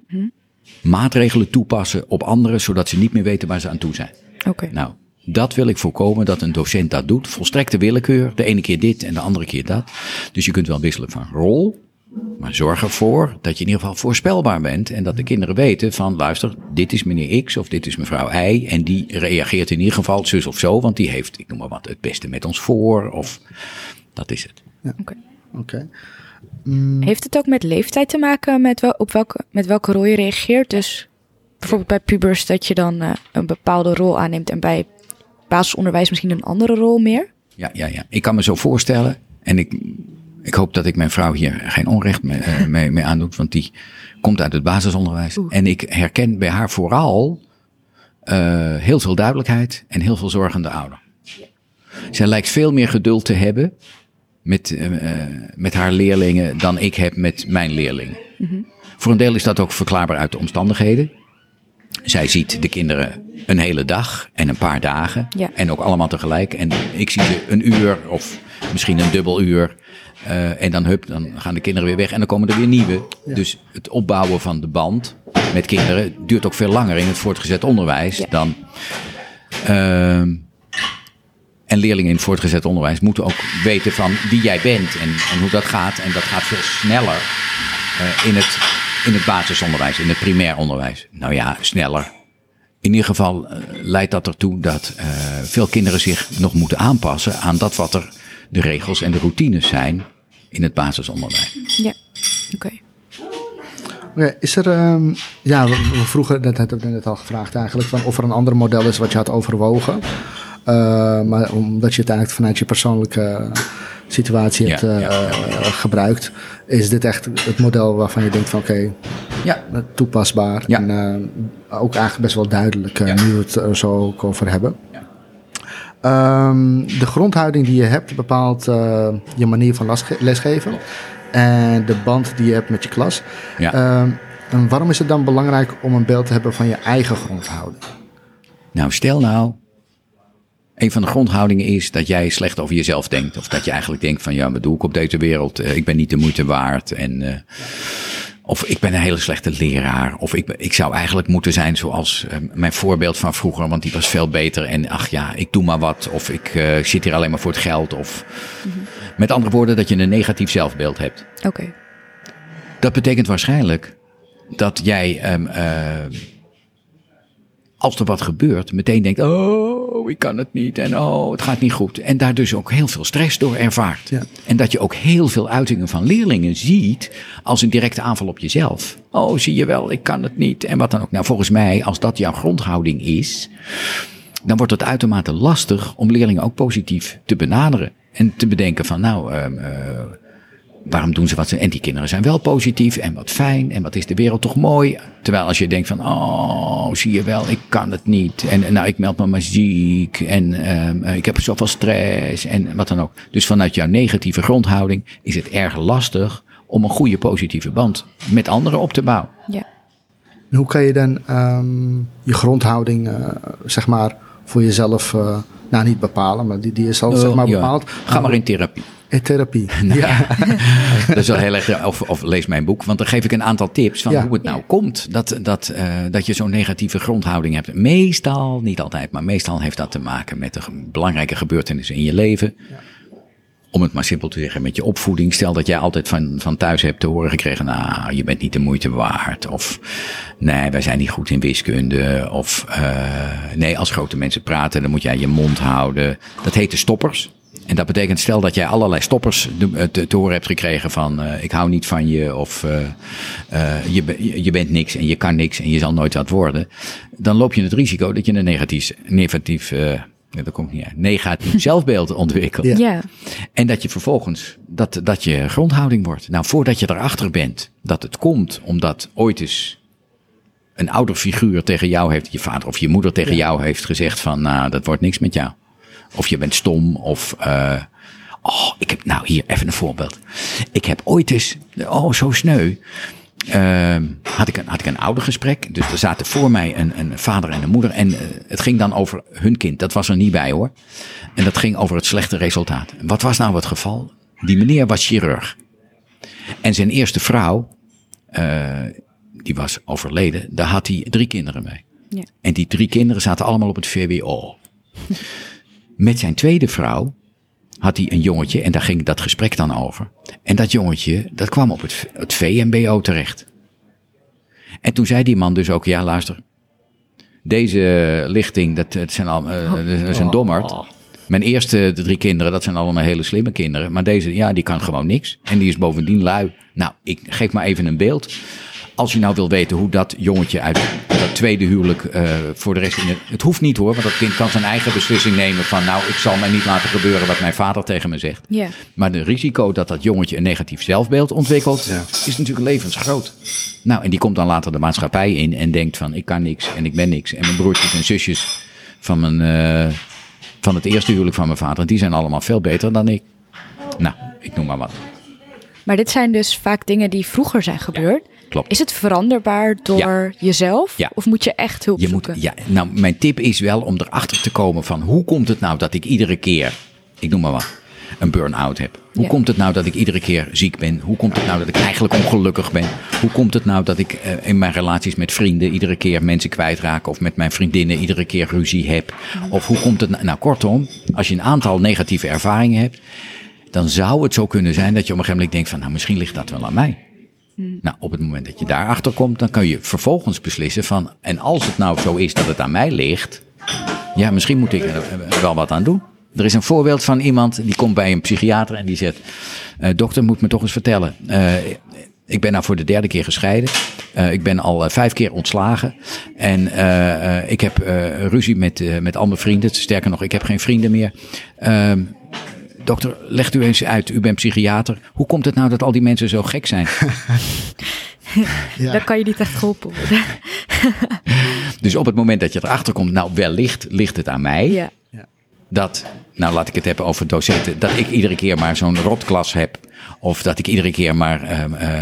Maatregelen toepassen op anderen, zodat ze niet meer weten waar ze aan toe zijn. Oké. Nou, dat wil ik voorkomen dat een docent dat doet. Volstrekte willekeur. De ene keer dit en de andere keer dat. Dus je kunt wel wisselen van rol. Maar zorg ervoor dat je in ieder geval voorspelbaar bent. En dat de kinderen weten van luister, dit is meneer X of dit is mevrouw Y. En die reageert in ieder geval zus of zo. Want die heeft, ik noem maar wat, het beste met ons voor. Of dat is het. Oké. Oké. Heeft het ook met leeftijd te maken met, wel, op welke, met welke rol je reageert? Dus bijvoorbeeld bij pubers dat je dan eh, een bepaalde rol aanneemt en bij basisonderwijs misschien een andere rol meer? Ja, ja, ja. Ik kan me zo voorstellen. En ik, ik hoop dat ik mijn vrouw hier geen onrecht mee, eh, mee, mee aandoet. Want die komt uit het basisonderwijs. En ik herken bij haar vooral eh, heel veel duidelijkheid en heel veel zorgende ouder. Zij lijkt veel meer geduld te hebben met, eh, met haar leerlingen dan ik heb met mijn leerlingen. Voor een deel is dat ook verklaarbaar uit de omstandigheden. Zij ziet de kinderen een hele dag en een paar dagen. Ja. En ook allemaal tegelijk. En ik zie ze een uur of misschien een dubbel uur. Eh, en dan, hup, dan gaan de kinderen weer weg en dan komen er weer nieuwe. Dus het opbouwen van de band met kinderen duurt ook veel langer in het voortgezet onderwijs Ja. dan. Ehm, en leerlingen in het voortgezet onderwijs moeten ook weten van wie jij bent en, en hoe dat gaat. En dat gaat veel sneller eh, in, het, in het basisonderwijs, in het primair onderwijs. Nou ja, sneller. In ieder geval eh, leidt dat ertoe dat veel kinderen zich nog moeten aanpassen aan dat wat er de regels en de routines zijn in het basisonderwijs. Ja. Oké. Is er, ehm, ja, we, we vroegen, dat hebben we net al gevraagd eigenlijk, van of er een ander model is wat je had overwogen. Eh, maar omdat je het eigenlijk vanuit je persoonlijke situatie hebt eh, ja, ja, gebruikt, is dit echt het model waarvan je denkt van oké, Ja, toepasbaar. Ja. En eh, ook eigenlijk best wel duidelijk, eh, Ja. nu we het er zo ook over hebben. Ehm, de grondhouding die je hebt bepaalt eh, je manier van lesgeven. En de band die je hebt met je klas. Ja. Ehm, en waarom is het dan belangrijk om een beeld te hebben van je eigen grondhouding? Nou, stel nou, een van de grondhoudingen is dat jij slecht over jezelf denkt. Of dat je eigenlijk denkt van, ja, wat doe ik op deze wereld? Eh, ik ben niet de moeite waard. En, eh, of ik ben een hele slechte leraar. Of ik, ik zou eigenlijk moeten zijn zoals eh, mijn voorbeeld van vroeger, want die was veel beter. En ach ja, ik doe maar wat. Of ik eh, zit hier alleen maar voor het geld. Of met andere woorden, dat je een negatief zelfbeeld hebt. Oké. Dat betekent waarschijnlijk dat jij ehm, eh, als er wat gebeurt, meteen denkt: Oh, ik kan het niet. En oh, het gaat niet goed. En daar dus ook heel veel stress door ervaart. Ja. En dat je ook heel veel uitingen van leerlingen ziet als een directe aanval op jezelf. Oh, zie je wel, ik kan het niet. En wat dan ook. Nou, volgens mij, als dat jouw grondhouding is, dan wordt het uitermate lastig om leerlingen ook positief te benaderen. En te bedenken van, nou, ehm, eh, waarom doen ze wat ze... En die kinderen zijn wel positief en wat fijn en wat is de wereld toch mooi. Terwijl als je denkt van, oh, zie je wel, ik kan het niet. En en nou, ik meld me maar ziek en ehm, eh, ik heb zoveel stress en wat dan ook. Dus vanuit jouw negatieve grondhouding is het erg lastig om een goede positieve band met anderen op te bouwen. Ja. En hoe kan je dan ehm, je grondhouding, eh, zeg maar, voor jezelf, eh, nou niet bepalen, maar die, die is al zeg maar Ja. bepaald. Ga maar in therapie. Therapie. Ja. Dat is wel heel erg. Of, of lees mijn boek, want dan geef ik een aantal tips van Ja. hoe het nou komt dat, dat, eh, dat je zo'n negatieve grondhouding hebt. Meestal, niet altijd, maar meestal heeft dat te maken met de belangrijke gebeurtenissen in je leven. Om het maar simpel te zeggen, met je opvoeding. Stel dat jij altijd van, van thuis hebt te horen gekregen, nou, je bent niet de moeite waard. Of nee, wij zijn niet goed in wiskunde. Of eh, nee, als grote mensen praten, dan moet jij je mond houden. Dat heet de stoppers. En dat betekent, stel dat jij allerlei stoppers de- te, te horen hebt gekregen van eh, ik hou niet van je of eh, eh, je, je- bent niks en je kan niks en je zal nooit wat worden. Dan loop je het risico dat je een negatief, negatief, eh, ja, dat komt niet uit, negatief zelfbeeld ontwikkelt. Ja. Ja. En dat je vervolgens, dat, dat je grondhouding wordt. Nou, voordat je erachter bent dat het komt omdat ooit eens een ouder figuur tegen jou heeft, je vader of je moeder tegen jou heeft gezegd van, nou, dat wordt niks met jou. Of je bent stom, of, eh, oh, ik heb, nou hier even een voorbeeld. Ik heb ooit eens, oh, zo sneu. Ehm, had, ik een, had ik een oudergesprek. Dus er zaten voor mij een, een vader en een moeder. En eh, het ging dan over hun kind. Dat was er niet bij hoor. En dat ging over het slechte resultaat. Wat was nou het geval? Die meneer was chirurg. En zijn eerste vrouw, eh, die was overleden. Daar had hij drie kinderen mee. Ja. En die drie kinderen zaten allemaal op het VWO. Met zijn tweede vrouw had hij een jongetje en daar ging dat gesprek dan over. En dat jongetje, dat kwam op het, het VMBO terecht. En toen zei die man dus ook, ja luister, deze lichting, dat, dat, zijn al, eh, dat is een dommerd. Mijn eerste de drie kinderen, dat zijn allemaal hele slimme kinderen. Maar deze, ja, die kan gewoon niks. En die is bovendien lui. Nou, ik geef maar even een beeld. Als je nou wil weten hoe dat jongetje uit dat tweede huwelijk eh, voor de rest in het... Het hoeft niet hoor, want dat kind kan zijn eigen beslissing nemen van... nou, ik zal mij niet laten gebeuren wat mijn vader tegen me zegt. Ja. Maar de risico dat dat jongetje een negatief zelfbeeld ontwikkelt, is natuurlijk levensgroot. Nou, en die komt dan later de maatschappij in en denkt van ik kan niks en ik ben niks. En mijn broertjes en zusjes van, mijn, eh, van het eerste huwelijk van mijn vader, die zijn allemaal veel beter dan ik. Nou, ik noem maar wat. Maar dit zijn dus vaak dingen die vroeger zijn gebeurd. Klopt. Is het veranderbaar door jezelf? Ja. Of moet je echt hulp Je moet, zoeken? ja, nou, mijn tip is wel om erachter te komen van hoe komt het nou dat ik iedere keer, ik noem maar wat, een burn-out heb? Hoe Ja. komt het nou dat ik iedere keer ziek ben? Hoe komt het nou dat ik eigenlijk ongelukkig ben? Hoe komt het nou dat ik eh, in mijn relaties met vrienden iedere keer mensen kwijtraak of met mijn vriendinnen iedere keer ruzie heb? Of hoe komt het nou, nou kortom, als je een aantal negatieve ervaringen hebt, dan zou het zo kunnen zijn dat je op een gegeven moment denkt van nou misschien ligt dat wel aan mij. Nou, op het moment dat je daarachter komt, dan kan je vervolgens beslissen van, en als het nou zo is dat het aan mij ligt, ja, misschien moet ik er er wel wat aan doen. Er is een voorbeeld van iemand die komt bij een psychiater en die zegt, eh, dokter moet me toch eens vertellen, eh, ik ben nou voor de derde keer gescheiden. Eh, ik ben al eh, vijf keer ontslagen. En eh, eh, ik heb eh, ruzie met, eh, met al mijn vrienden. Sterker nog, ik heb geen vrienden meer. Dokter, legt u eens uit, u bent psychiater. Hoe komt het nou dat al die mensen zo gek zijn? Ja. Dan kan je niet echt geholpen worden. Dus op het moment dat je erachter komt, nou wellicht ligt het aan mij. Ja. Dat, nou laat ik het hebben over docenten, dat ik iedere keer maar zo'n rotklas heb. Of dat ik iedere keer maar ehm, eh,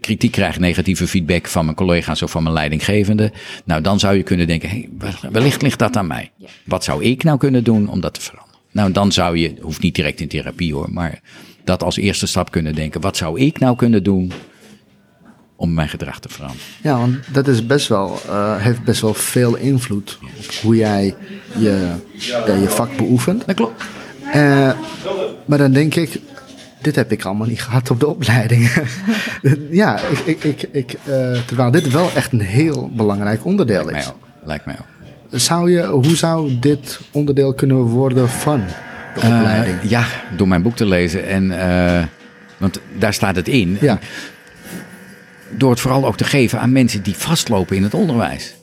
kritiek krijg, negatieve feedback van mijn collega's of van mijn leidinggevende. Nou, dan zou je kunnen denken, hey, wellicht ligt dat aan mij. Wat zou ik nou kunnen doen om dat te veranderen? Nou, dan zou je, hoeft niet direct in therapie hoor, maar dat als eerste stap kunnen denken. Wat zou ik nou kunnen doen om mijn gedrag te veranderen? Ja, want dat is best wel, eh, heeft best wel veel invloed op hoe jij je, ja, je vak beoefent. Dat klopt. Eh, maar dan denk ik, dit heb ik allemaal niet gehad op de opleiding. ja, ik, ik, ik, ik, eh, terwijl dit wel echt een heel belangrijk onderdeel Mij is. ook. lijkt mij ook. Zou je, hoe zou dit onderdeel kunnen worden van de Eh, opleiding? ja, door mijn boek te lezen. En, eh, want daar staat het in. ja, Door het vooral ook te geven aan mensen die vastlopen in het onderwijs.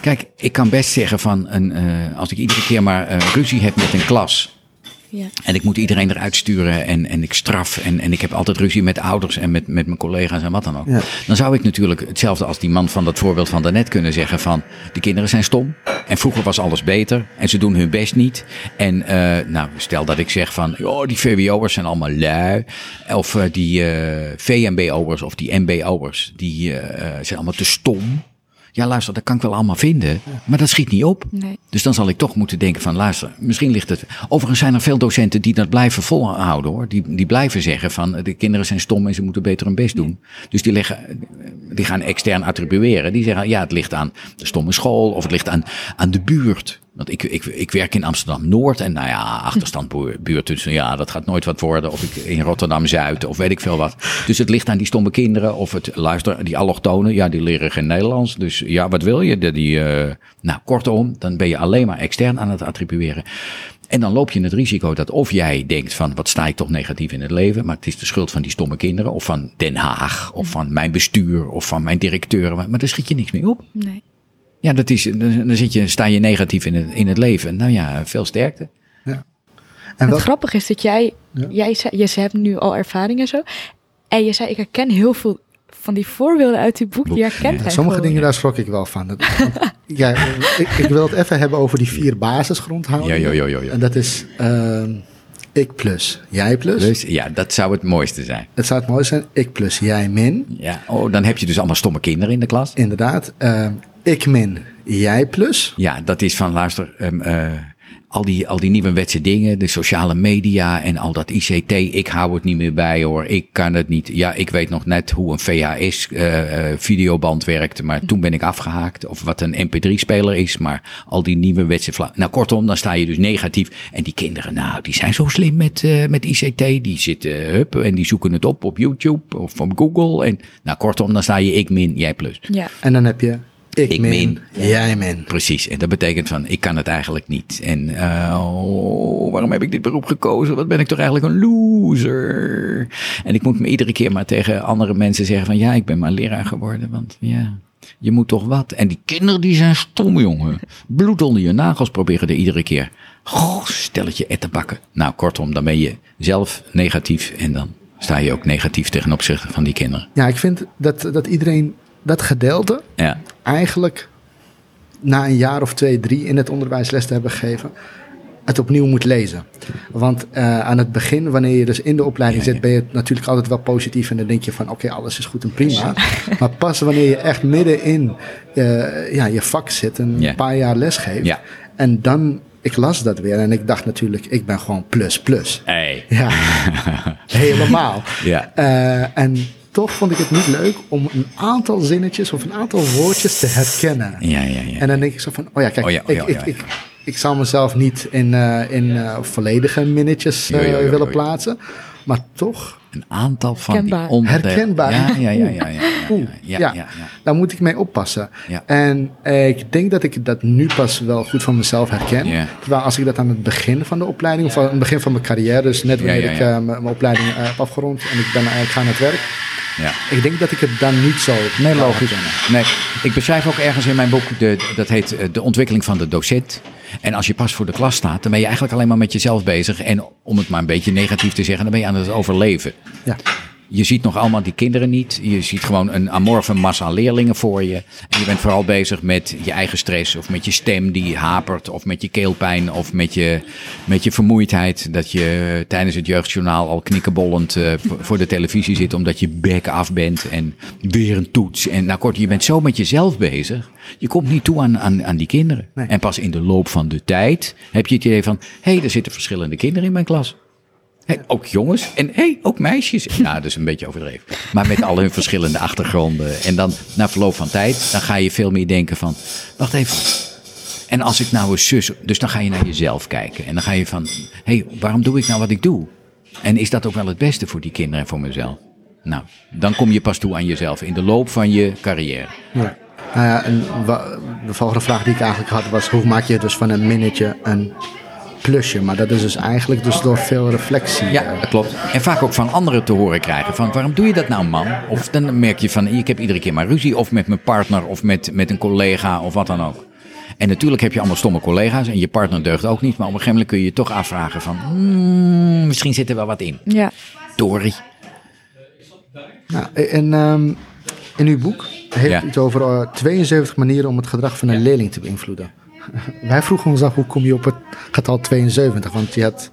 Kijk, ik kan best zeggen van, een, eh, als ik iedere keer maar eh, ruzie heb met een klas. Ja. En ik moet iedereen eruit sturen en, en ik straf. En, en ik heb altijd ruzie met ouders en met, met mijn collega's en wat dan ook. Ja. Dan zou ik natuurlijk hetzelfde als die man van dat voorbeeld van daarnet kunnen zeggen van... de kinderen zijn stom en vroeger was alles beter en ze doen hun best niet. En eh, nou, stel dat ik zeg van... Oh, die VWO'ers zijn allemaal lui. Of eh, die eh VMBO'ers of die MBO'ers, die zijn allemaal te stom. Ja, luister, dat kan ik wel allemaal vinden, maar dat schiet niet op. Nee. Dus dan zal ik toch moeten denken van luister, misschien ligt het... Overigens zijn er veel docenten die dat blijven volhouden hoor. Die, die blijven zeggen van de kinderen zijn stom en ze moeten beter hun best doen. Dus die, leggen, die gaan extern attribueren. Die zeggen ja, het ligt aan de stomme school of het ligt aan, aan de buurt. Want ik, ik, ik werk in Amsterdam-Noord en nou ja, achterstandbuurt. Dus ja, dat gaat nooit wat worden. Of ik in Rotterdam-Zuid of weet ik veel wat. Dus het ligt aan die stomme kinderen. Of het, luister, die allochtonen, ja, die leren geen Nederlands. Dus ja, wat wil je? Die, die, eh, nou, kortom, dan ben je alleen maar extern aan het attribueren. En dan loop je het risico dat of jij denkt van wat sta ik toch negatief in het leven, maar het is de schuld van die stomme kinderen of van Den Haag of van mijn bestuur of van mijn directeur, maar daar schiet je niks mee op. Nee. Ja, dat is, dan zit je, sta je negatief in het, in het leven. Nou ja, veel sterkte. En Het wat, grappige is dat jij, jij zei, je hebt nu al ervaring en zo. En je zei, ik herken heel veel van die voorbeelden uit die boek. Die herkent ja. hij sommige gewoon. dingen daar schrok ik wel van. Dat- ja, ik, ik wil het even hebben over die vier basisgrondhoudingen. Ja, ja, ja, ja, ja. En dat is ehm, ik plus jij plus. Ja, dat zou het mooiste zijn. Het zou het mooi zijn, ik plus jij min. Ja, oh, dan heb je dus allemaal stomme kinderen in de klas. Inderdaad. ehm, ik min jij plus. Ja, dat is van, luister, ehm, eh, al, die, al die nieuwe wetse dingen, de sociale media en al dat ICT, ik hou het niet meer bij hoor, ik kan het niet. Ja, ik weet nog net hoe een VHS-videoband werkt, maar toen ben ik afgehaakt. Of wat een MP3-speler is, maar al die nieuwe wetse... vla- Nou, kortom, dan sta je dus negatief. En die kinderen, nou, die zijn zo slim met, eh, met ICT. Die zitten, hup, en die zoeken het op op YouTube of op Google. En nou, kortom, dan sta je ik min, jij plus. Ja. En dan heb je ik, Ik min, min. jij min. Precies, en dat betekent van, ik kan het eigenlijk niet. En eh, oh, waarom heb ik dit beroep gekozen? Wat ben ik toch eigenlijk een loser? En ik moet me iedere keer maar tegen andere mensen zeggen van, ja, ik ben maar leraar geworden. Want ja, je moet toch wat. En die kinderen die zijn stom, jongen. Bloed onder je nagels proberen er iedere keer. Goh, stelletje ettenbakken. Nou, kortom, dan ben je zelf negatief en dan sta je ook negatief ten opzichte van die kinderen. Ja, ik vind dat, dat iedereen dat gedeelte Ja, eigenlijk na een jaar of twee, drie in het onderwijs les te hebben gegeven, het opnieuw moet lezen. Want eh, aan het begin, wanneer je dus in de opleiding zit, ben je natuurlijk altijd wel positief en dan denk je van oké, alles is goed en prima. maar pas wanneer je echt midden in eh, ja, je vak zit, een Ja. paar jaar les geeft, en dan, ik las dat weer en ik dacht natuurlijk, ik ben gewoon plus plus. hey. Ja, helemaal. Ja. Eh, en toch vond ik het niet leuk om een aantal zinnetjes of een aantal woordjes te herkennen. Ja, ja, ja. En dan denk ik zo van, oh ja, kijk, Oh ja, oh ja, ik, oh ja, ik, ik, ik zal mezelf niet in, eh, in eh, volledige minnetjes eh, willen plaatsen. Maar toch, Een aantal van die. Herkenbaar. Ja, ja, ja, ja, ja, ja, ja, ja, ja, ja. daar moet ik mee oppassen. Ja. En ik denk dat ik dat nu pas wel goed van mezelf herken. Ja. Terwijl als ik dat aan het begin van de opleiding, of aan het begin van mijn carrière, dus net wanneer ja, ik ja. mijn mijn opleiding heb afgerond en ik ben eigenlijk aan het werk, ja. ik denk dat ik het dan niet zo Nee, logisch. Nee, ik beschrijf ook ergens in mijn boek, de, dat heet eh, de ontwikkeling van de docent. En als je pas voor de klas staat, dan ben je eigenlijk alleen maar met jezelf bezig. En om het maar een beetje negatief te zeggen, dan ben je aan het overleven. Ja. Je ziet nog allemaal die kinderen niet. Je ziet gewoon een amorfe massa leerlingen voor je. En je bent vooral bezig met je eigen stress. Of met je stem die hapert. Of met je keelpijn. Of met je, met je vermoeidheid. Dat je tijdens het jeugdjournaal al knikkenbollend eh, voor- voor de televisie zit. Omdat je bek af bent. En weer een toets. En nou kort, je bent zo met jezelf bezig. Je komt niet toe aan, aan, aan die kinderen. Nee. En pas in de loop van de tijd heb je het idee van... Hé, hey, er zitten verschillende kinderen in mijn klas. Hey, ook jongens en hey, ook meisjes. Nou, dat is een beetje overdreven. Maar met al hun verschillende achtergronden. En dan na verloop van tijd, dan ga je veel meer denken van... Wacht even. En als ik nou eens zus... Dus dan ga je naar jezelf kijken. En dan ga je van... Hey, waarom doe ik nou wat ik doe? En is dat ook wel het beste voor die kinderen en voor mezelf? Nou, dan kom je pas toe aan jezelf in de loop van je carrière. Ja. Nou ja, en de volgende vraag die ik eigenlijk had was: hoe maak je dus van een minnetje een plusje? Maar dat is dus eigenlijk dus door veel reflectie. Ja, eh, dat klopt. En vaak ook van anderen te horen krijgen. Van waarom doe je dat nou, man? Of dan merk je van, ik heb iedere keer maar ruzie. Of met mijn partner, of met, met een collega, of wat dan ook. En natuurlijk heb je allemaal stomme collega's. En je partner deugt ook niet. Maar op een gegeven moment kun je je toch afvragen van... hmm, misschien zit er wel wat in. Ja. Dorie. Nou, en ehm, in uw boek heeft Ja. u het over eh, 72 manieren om het gedrag van een leerling te beïnvloeden. Wij vroegen ons af hoe kom je op het getal 72? Want je had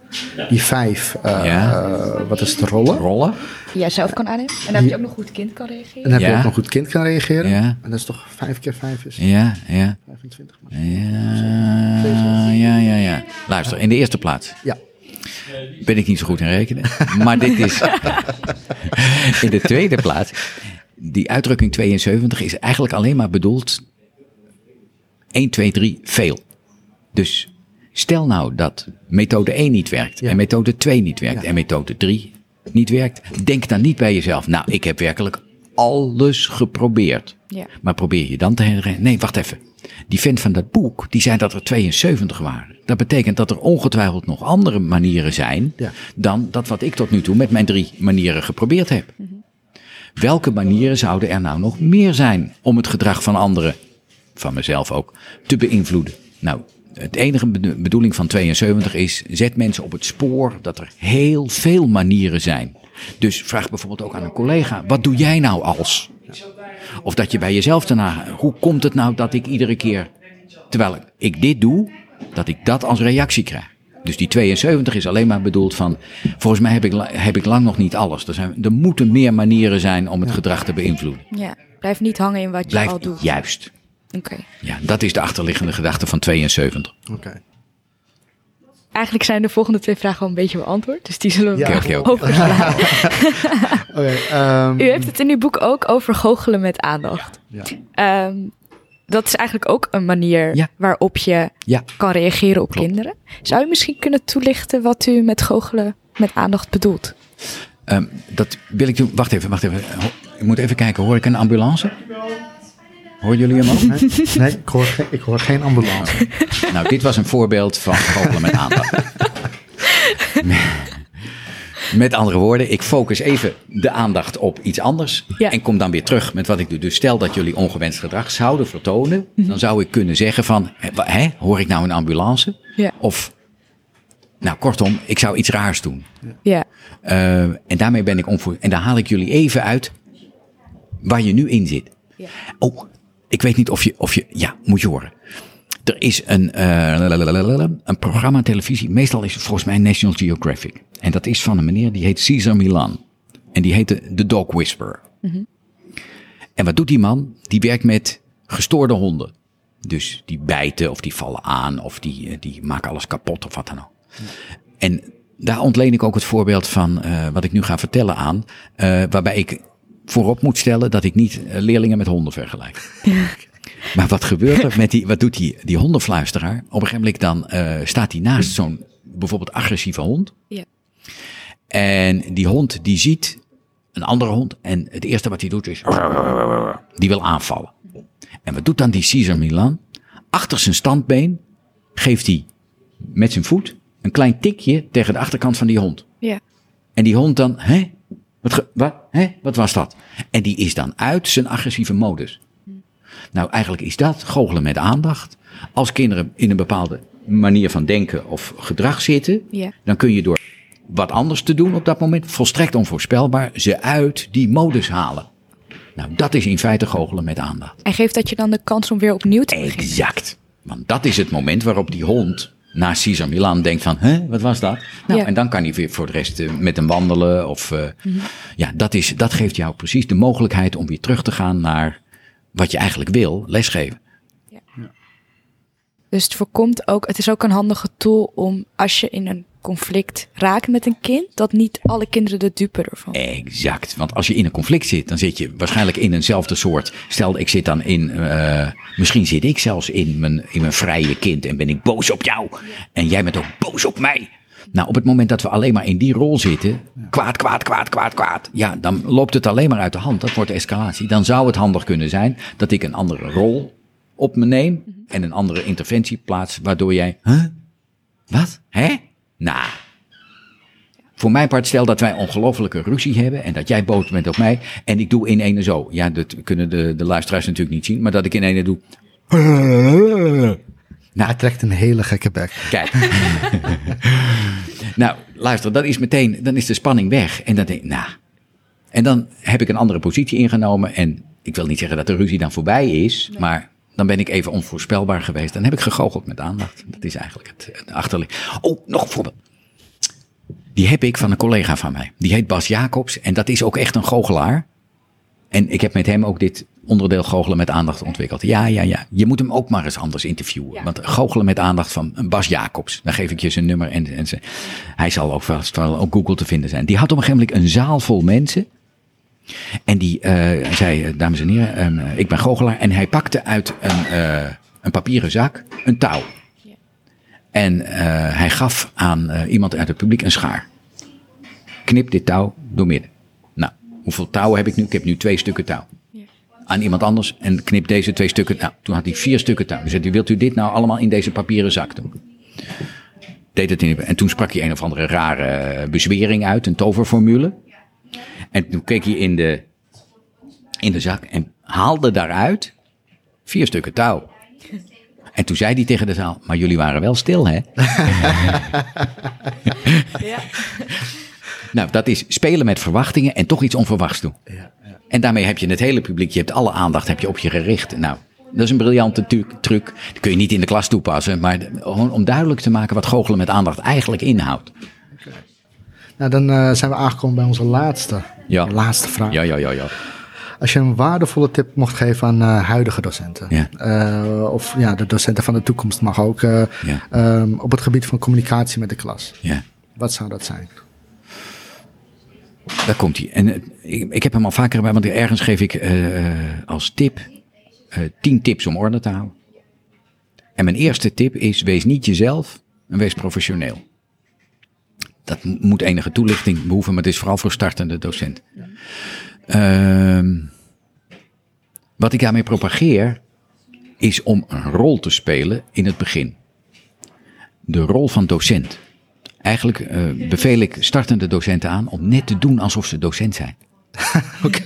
die vijf, eh, Ja. eh, wat is het, rollen. Rollen? Die jij zelf kan aannemen. En dan heb je ook nog goed kind kan reageren. En dan heb je Ja. ook nog goed kind kan reageren. Ja. En dat is toch vijf keer vijf is Ja, ja. 25. Ja, ja, ja, ja. Luister, in de eerste plaats Ja. ben ik niet zo goed in rekenen. Maar dit is. In de tweede plaats. Die uitdrukking 72 is eigenlijk alleen maar bedoeld. 1, 2, 3, veel. Dus stel nou dat methode 1 niet werkt. Ja. En methode 2 niet werkt. Ja. En methode 3 niet werkt. Denk dan niet bij jezelf. Nou, ik heb werkelijk alles geprobeerd. Ja. Maar probeer je dan te herinneren. Nee, wacht even. Die vent van dat boek, die zei dat er 72 waren. Dat betekent dat er ongetwijfeld nog andere manieren zijn. Ja. dan dat wat ik tot nu toe met mijn drie manieren geprobeerd heb. Welke manieren zouden er nou nog meer zijn om het gedrag van anderen, van mezelf ook, te beïnvloeden? Nou, het enige bedo- bedoeling van 72 is: zet mensen op het spoor dat er heel veel manieren zijn. Dus vraag bijvoorbeeld ook aan een collega: wat doe jij nou als? Of dat je bij jezelf daarna, hoe komt het nou dat ik iedere keer, terwijl ik dit doe, dat ik dat als reactie krijg? Dus die 72 is alleen maar bedoeld van, volgens mij heb ik, heb ik lang nog niet alles. Er, zijn, er moeten meer manieren zijn om het gedrag te beïnvloeden. Ja. Blijf niet hangen in wat je Blijf al doet. juist. Oké. Ja, dat is de achterliggende gedachte van 72. Oké. Eigenlijk zijn de volgende twee vragen al een beetje beantwoord. Dus die zullen we Ja. Overslaan. Oké, ehm, U heeft het in uw boek ook over goochelen met aandacht. ja. Ehm, dat is eigenlijk ook een manier Ja. waarop je Ja, kan reageren op Klopt. kinderen. Zou u misschien kunnen toelichten wat u met goochelen met aandacht bedoelt? ehm, dat wil ik doen. Wacht even, wacht even. Ik moet even kijken, hoor ik een ambulance? Horen jullie hem ook? Nee, nee ik, hoor geen, ik hoor geen ambulance. Nou, dit was een voorbeeld van goochelen met aandacht. Met andere woorden, ik focus even de aandacht op iets anders. Ja. En kom dan weer terug met wat ik doe. Dus stel dat jullie ongewenst gedrag zouden vertonen. Dan zou ik kunnen zeggen van, hè, hoor ik nou een ambulance? Ja. Of, nou kortom, ik zou iets raars doen. Ja, Eh, en daarmee ben ik onvoor. En dan haal ik jullie even uit waar je nu in zit. Ja. Oh, ik weet niet of je, of je, ja, moet je horen. Er is een, lalalala, een programma televisie. Meestal is het volgens mij National Geographic. En dat is van een meneer die heet Cesar Milan. En die heet de, de Dog Whisperer. En wat doet die man? Die werkt met gestoorde honden. Dus die bijten of die vallen aan of die, eh, die maken alles kapot of wat dan ook. En daar ontleen ik ook het voorbeeld van eh, wat ik nu ga vertellen aan. eh, waarbij ik voorop moet stellen dat ik niet eh, leerlingen met honden vergelijk. Maar wat gebeurt er met die, wat doet die, die hondenfluisteraar? Op een gegeven moment dan eh, staat hij naast zo'n bijvoorbeeld agressieve hond. ja. En die hond die ziet een andere hond. En het eerste wat hij doet is. Die wil aanvallen. En wat doet dan die Caesar Milan? Achter zijn standbeen geeft hij met zijn voet een klein tikje tegen de achterkant van die hond. ja. En die hond dan, hè? Wat, wat, hè? wat was dat? En die is dan uit zijn agressieve modus. Nou, eigenlijk is dat goochelen met aandacht. Als kinderen in een bepaalde manier van denken of gedrag zitten, Ja. dan kun je door wat anders te doen op dat moment, volstrekt onvoorspelbaar, ze uit die modus halen. Nou, dat is in feite goochelen met aandacht. En geeft dat je dan de kans om weer opnieuw te beginnen? Exact. Want dat is het moment waarop die hond naar Cesar Milan denkt van, hè, wat was dat? Nou, Ja. en dan kan hij weer voor de rest eh, met hem wandelen. Of, eh, Ja, dat, is, dat geeft jou precies de mogelijkheid om weer terug te gaan naar wat je eigenlijk wil, lesgeven. Dus het voorkomt ook, het is ook een handige tool om als je in een conflict raakt met een kind, dat niet alle kinderen de dupe ervan. Exact. Want als je in een conflict zit, dan zit je waarschijnlijk in eenzelfde soort. Stel, ik zit dan in. eh, misschien zit ik zelfs in mijn, in mijn vrije kind en ben ik boos op jou. En jij bent ook boos op mij. Nou, op het moment dat we alleen maar in die rol zitten, kwaad, kwaad, kwaad, kwaad, kwaad. Ja, dan loopt het alleen maar uit de hand. Dat wordt escalatie. Dan zou het handig kunnen zijn dat ik een andere rol op me neem en een andere interventie plaats, waardoor jij, huh? Wat? Hè? Nou. Voor mijn part, stel dat wij ongelofelijke ruzie hebben en dat jij boos bent op mij en ik doe in ene zo. Ja, dat kunnen de, de luisteraars natuurlijk niet zien, maar dat ik in ene doe. Hij trekt een hele gekke bek. Kijk. nou, luister, dat is meteen, dan is de spanning weg. En dan denk ik, nou. En dan heb ik een andere positie ingenomen. En ik wil niet zeggen dat de ruzie dan voorbij is, maar dan ben ik even onvoorspelbaar geweest. Dan heb ik gegoocheld met aandacht. Dat is eigenlijk het, het. Oh, nog een voorbeeld. Die heb ik van een collega van mij. Die heet Bas Jacobs. En dat is ook echt een goochelaar. En ik heb met hem ook dit onderdeel goochelen met aandacht ontwikkeld. Ja, ja, ja. Je moet hem ook maar eens anders interviewen. Ja. Want goochelen met aandacht van Bas Jacobs. Dan geef ik je zijn nummer en, en zijn, hij zal ook vast wel op Google te vinden zijn. Die had op een gegeven moment een zaal vol mensen. En die eh, zei, eh, dames en heren, eh, ik ben goochelaar. En hij pakte uit een, een papieren zak een touw. En hij gaf aan iemand uit het publiek een schaar. Knip dit touw door midden. Nou, hoeveel touwen heb ik nu? Ik heb nu twee stukken touw. Aan iemand anders en knip deze twee stukken. Nou, toen had hij vier stukken touw. Dus hij, wilt u dit nou allemaal in deze papieren zak doen? Deed het in, en toen sprak hij een of andere rare bezwering uit, een toverformule. En toen keek hij in de, in de zak en haalde daaruit vier stukken touw. En toen zei hij tegen de zaal, maar jullie waren wel stil, hè? Ja. Nou, dat is spelen met verwachtingen en toch iets onverwachts doen. Ja, ja. En daarmee heb je het hele publiek, je hebt alle aandacht heb je op je gericht. Nou, dat is een briljante truc. Die kun je niet in de klas toepassen, maar gewoon om duidelijk te maken wat goochelen met aandacht eigenlijk inhoudt. Nou, dan eh, zijn we aangekomen bij onze laatste, Ja. laatste vraag. Ja, ja, ja, ja. Als je een waardevolle tip mocht geven aan eh, huidige docenten, Ja. eh, of ja, de docenten van de toekomst mag ook, eh, Ja. ehm, op het gebied van communicatie met de klas, ja. wat zou dat zijn? Daar komt hij. En ik, ik heb hem al vaker bij, want ergens geef ik als tip tien tips om orde te houden. En mijn eerste tip is: wees niet jezelf en wees professioneel. Dat moet enige toelichting behoeven, maar het is vooral voor startende docenten. Ehm, wat ik daarmee propageer, is om een rol te spelen in het begin. De rol van docent. Eigenlijk eh, beveel ik startende docenten aan om net te doen alsof ze docent zijn. Oké.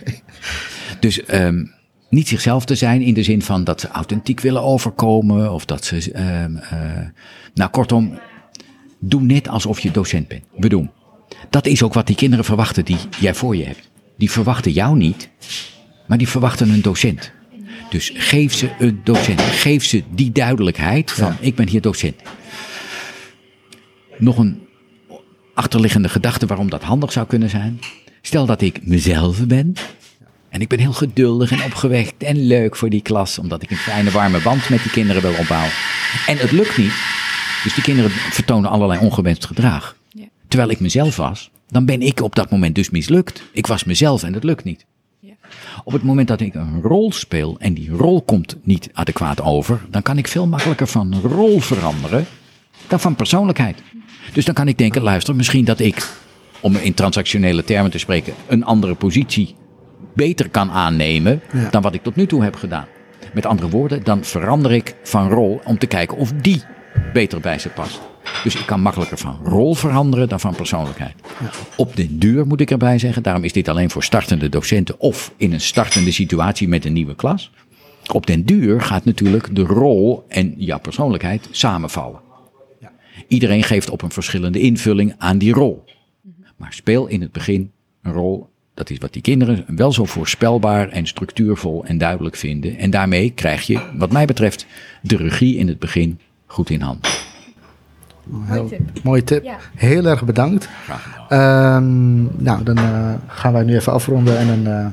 Dus ehm, niet zichzelf te zijn in de zin van dat ze authentiek willen overkomen of dat ze. ehm, eh, nou, kortom, doe net alsof je docent bent. Bedoel, dat is ook wat die kinderen verwachten die jij voor je hebt. Die verwachten jou niet, maar die verwachten een docent. Dus geef ze een docent. Geef ze die duidelijkheid van ik ben hier docent. Nog een achterliggende gedachte waarom dat handig zou kunnen zijn. Stel dat ik mezelf ben. En ik ben heel geduldig en opgewekt en leuk voor die klas. Omdat ik een fijne warme band met die kinderen wil opbouwen. En het lukt niet. Dus die kinderen vertonen allerlei ongewenst gedrag. Ja. Terwijl ik mezelf was, dan ben ik op dat moment dus mislukt. Ik was mezelf en het lukt niet. Ja. Op het moment dat ik een rol speel en die rol komt niet adequaat over, dan kan ik veel makkelijker van rol veranderen dan van persoonlijkheid. Dus dan kan ik denken, luister, misschien dat ik, om in transactionele termen te spreken, een andere positie beter kan aannemen Ja. dan wat ik tot nu toe heb gedaan. Met andere woorden, dan verander ik van rol om te kijken of die beter bij ze past. Dus ik kan makkelijker van rol veranderen dan van persoonlijkheid. Op de duur moet ik erbij zeggen, daarom is dit alleen voor startende docenten of in een startende situatie met een nieuwe klas. Op den duur gaat natuurlijk de rol en jouw persoonlijkheid samenvallen. Iedereen geeft op een verschillende invulling aan die rol. Maar speel in het begin een rol, dat is wat die kinderen wel zo voorspelbaar en structuurvol en duidelijk vinden. En daarmee krijg je, wat mij betreft, de regie in het begin goed in hand. Heel, tip. Mooie tip. Ja. Heel erg bedankt. Ehm, nou, dan eh, gaan wij nu even afronden en dan eh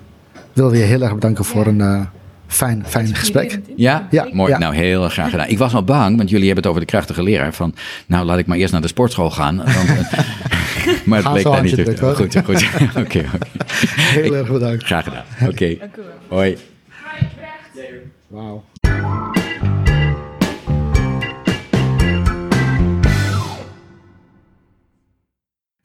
willen we je heel erg bedanken voor een eh, fijn, fijn gesprek. Ja? Ja, Mooi. ja. Nou, heel erg graag gedaan. Ik was al bang, want jullie hebben het over de krachtige leraar. Van, nou, laat ik maar eerst naar de sportschool gaan. Want, maar het Gaan bleek zo daar niet te drukken, Goed, goed. Oké, oké. Heel erg bedankt. Graag gedaan. Oké. Hoi. Wauw.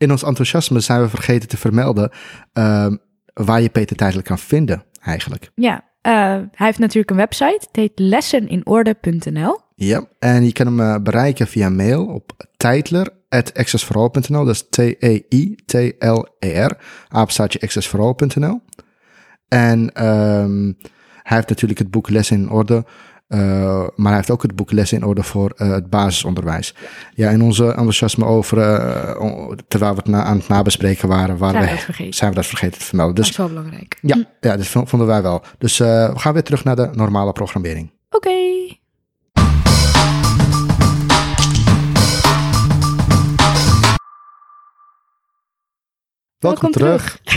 In ons enthousiasme zijn we vergeten te vermelden ehm, waar je Peter tijdelijk kan vinden, eigenlijk. Ja, Eh, hij heeft natuurlijk een website. Het heet lesseninorde.nl. Ja, en je kan hem eh, bereiken via mail op titler.accessforall.nl. Dat is T-E-I-T-L-E-R, apenstaartje accessforall.nl. En ehm, hij heeft natuurlijk het boek Les in Orde, maar hij heeft ook het boek Les in Orde voor eh, het basisonderwijs. Ja, in onze enthousiasme over, eh, terwijl we het na- aan het nabespreken waren, waren Zijn we dat vergeten? zijn we dat vergeten te vermelden. Dat Dus is wel belangrijk. ja, ja, dat vonden wij wel. Dus eh, we gaan weer terug naar de normale programmering. Oké. Welkom, terug. Ah,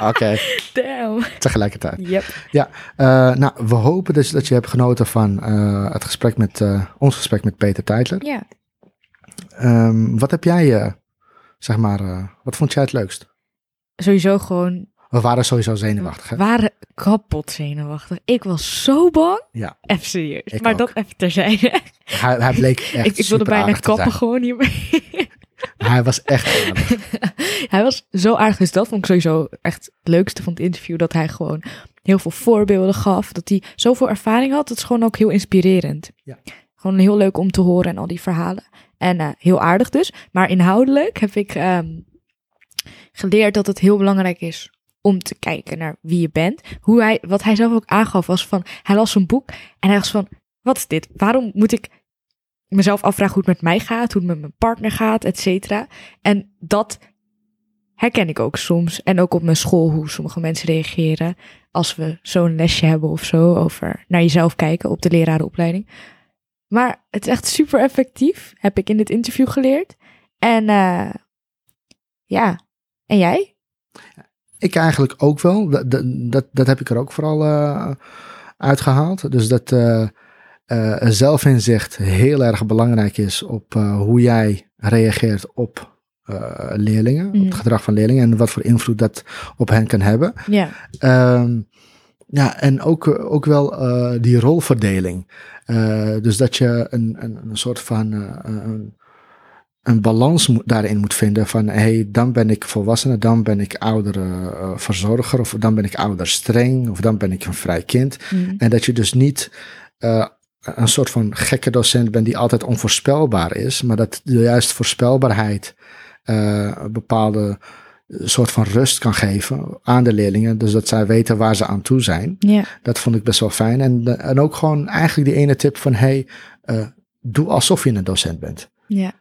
Oké, Damn. tegelijkertijd. Yep. Ja, eh, nou, we hopen dus dat je hebt genoten van eh, het gesprek met, eh, ons gesprek met Peter Teitler. Ja. Ehm, wat heb jij, zeg maar, wat vond jij het leukst? Sowieso gewoon We waren sowieso zenuwachtig, hè? waren kapot zenuwachtig. Ik was zo bang. Ja, Even serieus. Ik maar ook. dat even terzijde. hij, hij bleek echt ik, ik wilde bijna kappen gewoon hiermee. Hij was echt aardig. hij was zo aardig. Dus dat vond ik sowieso echt het leukste van het interview. Dat hij gewoon heel veel voorbeelden gaf. Dat hij zoveel ervaring had. Dat is gewoon ook heel inspirerend. Ja. Gewoon heel leuk om te horen en al die verhalen. En eh, heel aardig dus. Maar inhoudelijk heb ik ehm, geleerd dat het heel belangrijk is om te kijken naar wie je bent. Hoe hij, wat hij zelf ook aangaf was van, hij las een boek en hij was van, wat is dit? Waarom moet ik mezelf afvragen hoe het met mij gaat, hoe het met mijn partner gaat, et cetera. En dat herken ik ook soms. En ook op mijn school, hoe sommige mensen reageren als we zo'n lesje hebben of zo over naar jezelf kijken op de lerarenopleiding. Maar het is echt super effectief, heb ik in dit interview geleerd. En eh, ja, en jij? Ik eigenlijk ook wel. Dat, dat, dat, dat heb ik er ook vooral eh, uitgehaald. Dus dat eh, eh, zelfinzicht heel erg belangrijk is op eh, hoe jij reageert op eh, leerlingen, op Mhm. het gedrag van leerlingen en wat voor invloed dat op hen kan hebben. Ja, Ehm, ja, en ook, ook wel die rolverdeling. Dus dat je een, een, een soort van een, een balans moet, daarin moet vinden van hey, dan ben ik volwassene, dan ben ik ouder eh, verzorger, of dan ben ik ouder streng, of dan ben ik een vrij kind. Mm. En dat je dus niet een soort van gekke docent bent die altijd onvoorspelbaar is, maar dat de juist voorspelbaarheid eh, een bepaalde soort van rust kan geven aan de leerlingen. Dus dat zij weten waar ze aan toe zijn. ja, Dat vond ik best wel fijn. En, eh, en ook gewoon eigenlijk die ene tip van hey, eh, doe alsof je een docent bent. ja,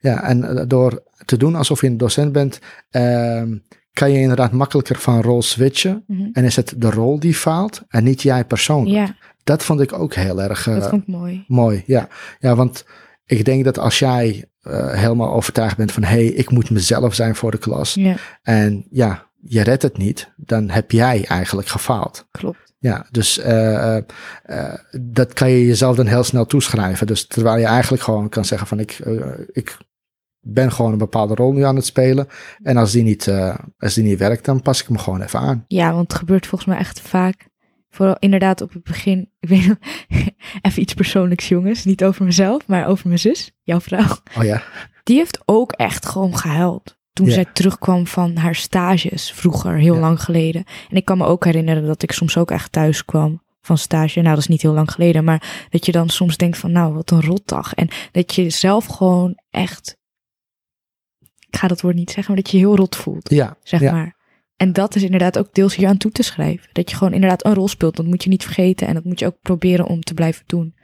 Ja, en eh, door te doen alsof je een docent bent, ehm, kan je inderdaad makkelijker van rol switchen. mhm. En is het de rol die faalt en niet jij persoonlijk. ja, Dat vond ik ook heel erg eh, dat vond ik mooi. mooi. Ja. ja, want ik denk dat als jij eh, helemaal overtuigd bent van hé, hey, ik moet mezelf zijn voor de klas. Ja, En ja, je redt het niet, dan heb jij eigenlijk gefaald. klopt. Ja, dus eh, dat kan je jezelf dan heel snel toeschrijven. Dus terwijl je eigenlijk gewoon kan zeggen van ik, ik ben gewoon een bepaalde rol nu aan het spelen. En als die, niet, als die niet werkt, dan pas ik me gewoon even aan. Ja, want het gebeurt volgens mij echt vaak. Vooral inderdaad op het begin. Ik weet nog, even iets persoonlijks, jongens. Niet over mezelf, maar over mijn zus, jouw vrouw. Oh ja, Die heeft ook echt gewoon gehuild. Toen Ja. zij terugkwam van haar stages, vroeger, heel Ja. lang geleden. En ik kan me ook herinneren dat ik soms ook echt thuis kwam van stage. Nou, dat is niet heel lang geleden, maar dat je dan soms denkt van, nou, wat een rotdag. En dat je zelf gewoon echt, ik ga dat woord niet zeggen, maar dat je je heel rot voelt ja, zeg maar. En dat is inderdaad ook deels hier aan toe te schrijven. Dat je gewoon inderdaad een rol speelt. Dat moet je niet vergeten. En dat moet je ook proberen om te blijven doen.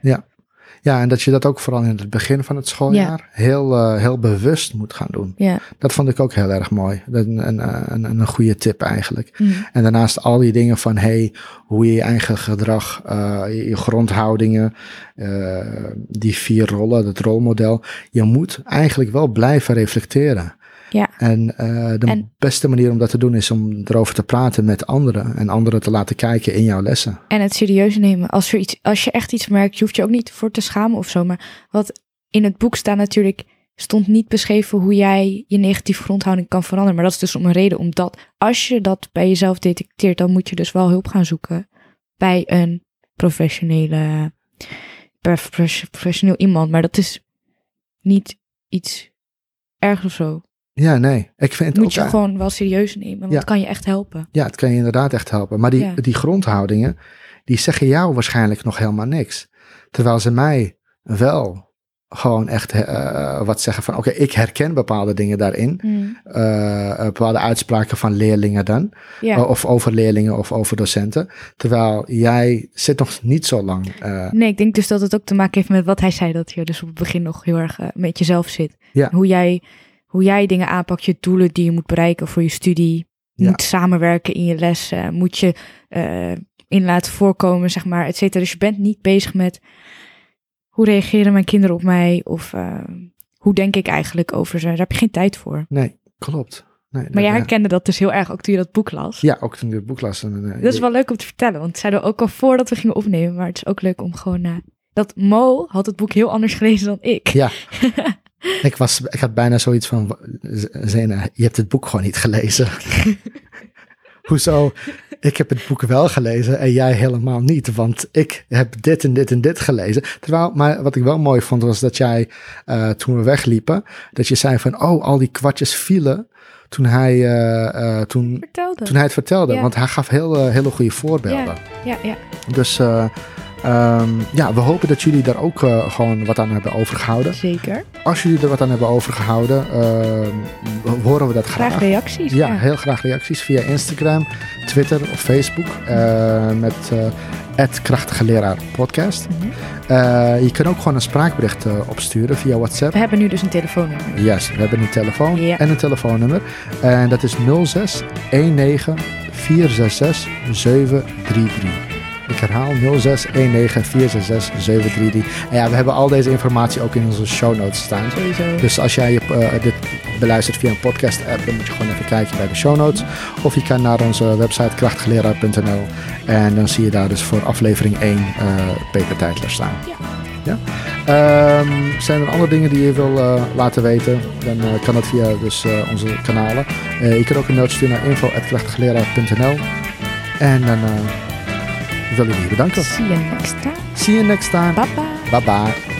Ja, en dat je dat ook vooral in het begin van het schooljaar heel, eh, heel bewust moet gaan doen. Ja. Dat vond ik ook heel erg mooi. Een, een, een, een goede tip eigenlijk. Mm. En daarnaast al die dingen van hey, hoe je je eigen gedrag, eh, je, je grondhoudingen, eh, die vier rollen, dat rolmodel. Je moet eigenlijk wel blijven reflecteren. Ja. En eh, de En- beste manier om dat te doen is om erover te praten met anderen en anderen te laten kijken in jouw lessen. En het serieus nemen. Als, er iets, als je echt iets merkt, je hoeft je ook niet voor te schamen of zo. Maar wat in het boek staat natuurlijk, stond niet beschreven hoe jij je negatieve grondhouding kan veranderen. Maar dat is dus om een reden. Omdat als je dat bij jezelf detecteert, dan moet je dus wel hulp gaan zoeken bij een professionele, prof- professioneel iemand. Maar dat is niet iets ergs of zo. Ja, nee. Ik vind het moet ook je gewoon wel serieus nemen, want Ja. het kan je echt helpen. Ja, het kan je inderdaad echt helpen. Maar die, Ja. die grondhoudingen, die zeggen jou waarschijnlijk nog helemaal niks. Terwijl ze mij wel gewoon echt uh, wat zeggen van oké, ik herken bepaalde dingen daarin. Mm. Uh, bepaalde uitspraken van leerlingen dan. Ja. Of over leerlingen of over docenten. Terwijl jij zit nog niet zo lang. Nee, ik denk dus dat het ook te maken heeft met wat hij zei, dat je dus op het begin nog heel erg met jezelf zit. Ja. Hoe, jij, hoe jij dingen aanpakt, je doelen die je moet bereiken voor je studie. Ja. Moet samenwerken in je les, uh, moet je uh, in laten voorkomen, zeg maar, et cetera. Dus je bent niet bezig met hoe reageren mijn kinderen op mij of uh, hoe denk ik eigenlijk over ze. Daar heb je geen tijd voor. Nee, klopt. Nee, maar jij herkende dat dus heel erg ook toen je dat boek las. Ja, ook toen je het boek las. En, uh, dat is wel leuk om te vertellen, want het zeiden we ook al voordat we gingen opnemen. Maar het is ook leuk om gewoon na. dat Mo had het boek heel anders gelezen dan ik. Ja. ik, was, ik had bijna zoiets van, Zena, je hebt het boek gewoon niet gelezen. Hoezo? Ik heb het boek wel gelezen en jij helemaal niet. Want ik heb dit en dit en dit gelezen. Terwijl, maar wat ik wel mooi vond was dat jij, uh, toen we wegliepen, dat je zei van, oh, al die kwartjes vielen toen hij, uh, uh, toen, vertelde. toen hij het vertelde. Ja. Want hij gaf heel, hele goede voorbeelden. Ja, ja, ja. Dus um, ja, we hopen dat jullie daar ook uh, gewoon wat aan hebben overgehouden. Zeker. Als jullie er wat aan hebben overgehouden, uh, horen we dat graag. Graag reacties. Ja, ja, heel graag reacties via Instagram, Twitter of Facebook. Uh, met het Krachtige Leraar Podcast. Mhm. Mm -hmm. je kan ook gewoon een spraakbericht opsturen via WhatsApp. We hebben nu dus een telefoonnummer. Ja, yes, we hebben een telefoon en een telefoonnummer. En dat is 06 19 466 733. Ik herhaal 06 19 466 733. En ja, we hebben al deze informatie ook in onze show notes staan. Sowieso. Dus als jij uh, dit beluistert via een podcast app, dan moet je gewoon even kijken bij de show notes. Of je kan naar onze website krachtigeleraar.nl en dan zie je daar dus voor aflevering 1 uh, Peper Tijdler staan. Ja. Ja? Um, zijn er andere dingen die je wil uh, laten weten, dan uh, kan dat via dus, uh, onze kanalen. je kan ook een mailtje sturen naar info.krachtigeleraar.nl en dan wil je bedanken. See you next time. See you next time. Bye bye. Bye bye.